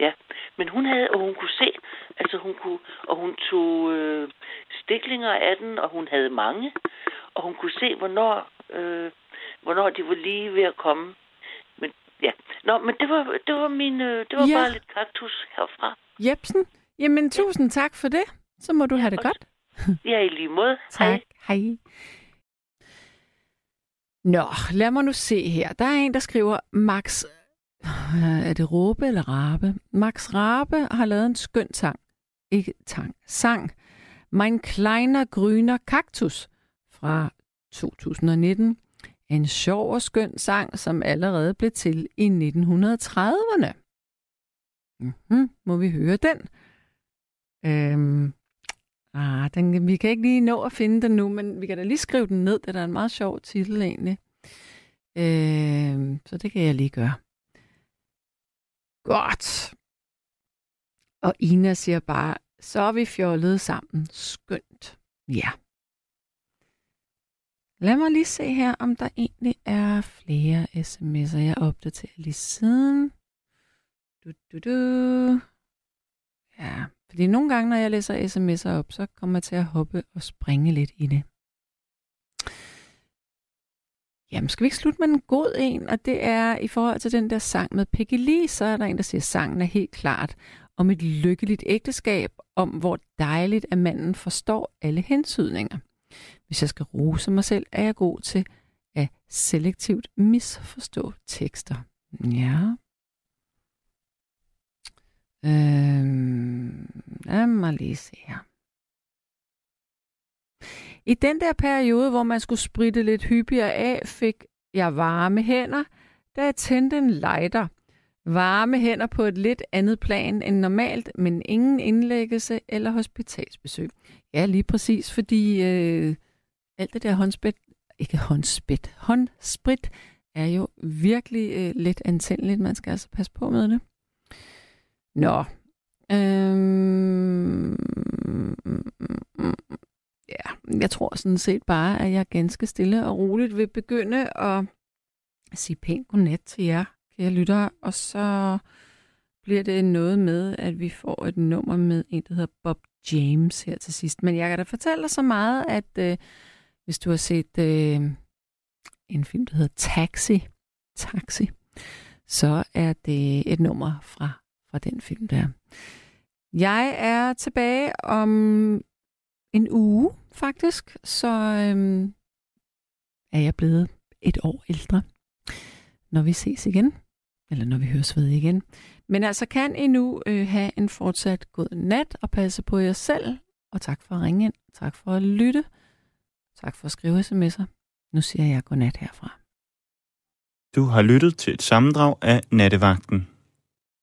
Speaker 7: Ja, men hun havde, og hun kunne se, altså hun kunne, og hun tog øh, stiklinger af den, og hun havde mange, og hun kunne se, hvornår, øh, hvornår de var lige ved at komme. Men ja, nå, men det var, det var min, øh, det var
Speaker 2: Ja.
Speaker 7: bare lidt kaktus herfra.
Speaker 2: Jebsen, jamen tusind tak for det. Så må du have det godt.
Speaker 7: Ja, i lige måde.
Speaker 2: Tak.
Speaker 7: Hej.
Speaker 2: Hej. Nå, lad mig nu se her. Der er en, der skriver, Max... Øh, er det Råbe eller Rabe? Max Rabe har lavet en skøn sang. Ikke tang. Sang. Mein kleiner grüner Kaktus fra 2019. En sjov og skøn sang, som allerede blev til i 1930'erne. Mm-hmm. Må vi høre den? Øhm, Ah, den, vi kan ikke lige nå at finde den nu, men vi kan da lige skrive den ned. Det er da en meget sjov titel egentlig. Øh, så det kan jeg lige gøre. Godt. Og Ina siger bare, så er vi fjollet sammen. Skønt. Ja. Lad mig lige se her, om der egentlig er flere sms'er, jeg opdaterer lige siden. Du, du, du. Ja, fordi nogle gange, når jeg læser sms'er op, så kommer jeg til at hoppe og springe lidt i det. Jamen, skal vi ikke slutte med en god en? Og det er i forhold til den der sang med Peggy Lee, så er der en, der siger, at sangen er helt klart om et lykkeligt ægteskab, om hvor dejligt, at manden forstår alle hensydninger. Hvis jeg skal rose mig selv, er jeg god til at selektivt misforstå tekster. Ja, Øhm, lad mig lige se her. I den der periode, hvor man skulle spritte lidt hyppigere af, fik jeg varme hænder, da jeg tændte en lighter. Varme hænder på et lidt andet plan end normalt, men ingen indlæggelse eller hospitalsbesøg. Ja, lige præcis, fordi øh, alt det der håndsprit, ikke håndsprit, håndsprit, er jo virkelig øh, lidt antændeligt. Man skal altså passe på med det. Nå. Øhm, ja, jeg tror sådan set bare, at jeg ganske stille og roligt vil begynde at sige pænt godnat til jer, kære lyttere, og så bliver det noget med, at vi får et nummer med en, der hedder Bob James her til sidst. Men jeg kan da fortælle dig så meget, at øh, hvis du har set øh, en film, der hedder Taxi. Taxi. Så er det et nummer fra, fra den film der. Jeg er tilbage om en uge, faktisk. Så øhm, er jeg blevet et år ældre, når vi ses igen. Eller når vi høres ved igen. Men altså kan I nu øh, have en fortsat god nat og passe på jer selv. Og tak for at ringe ind. Tak for at lytte. Tak for at skrive sms'er. Nu siger jeg godnat herfra.
Speaker 8: Du har lyttet til et sammendrag af Nattevagten.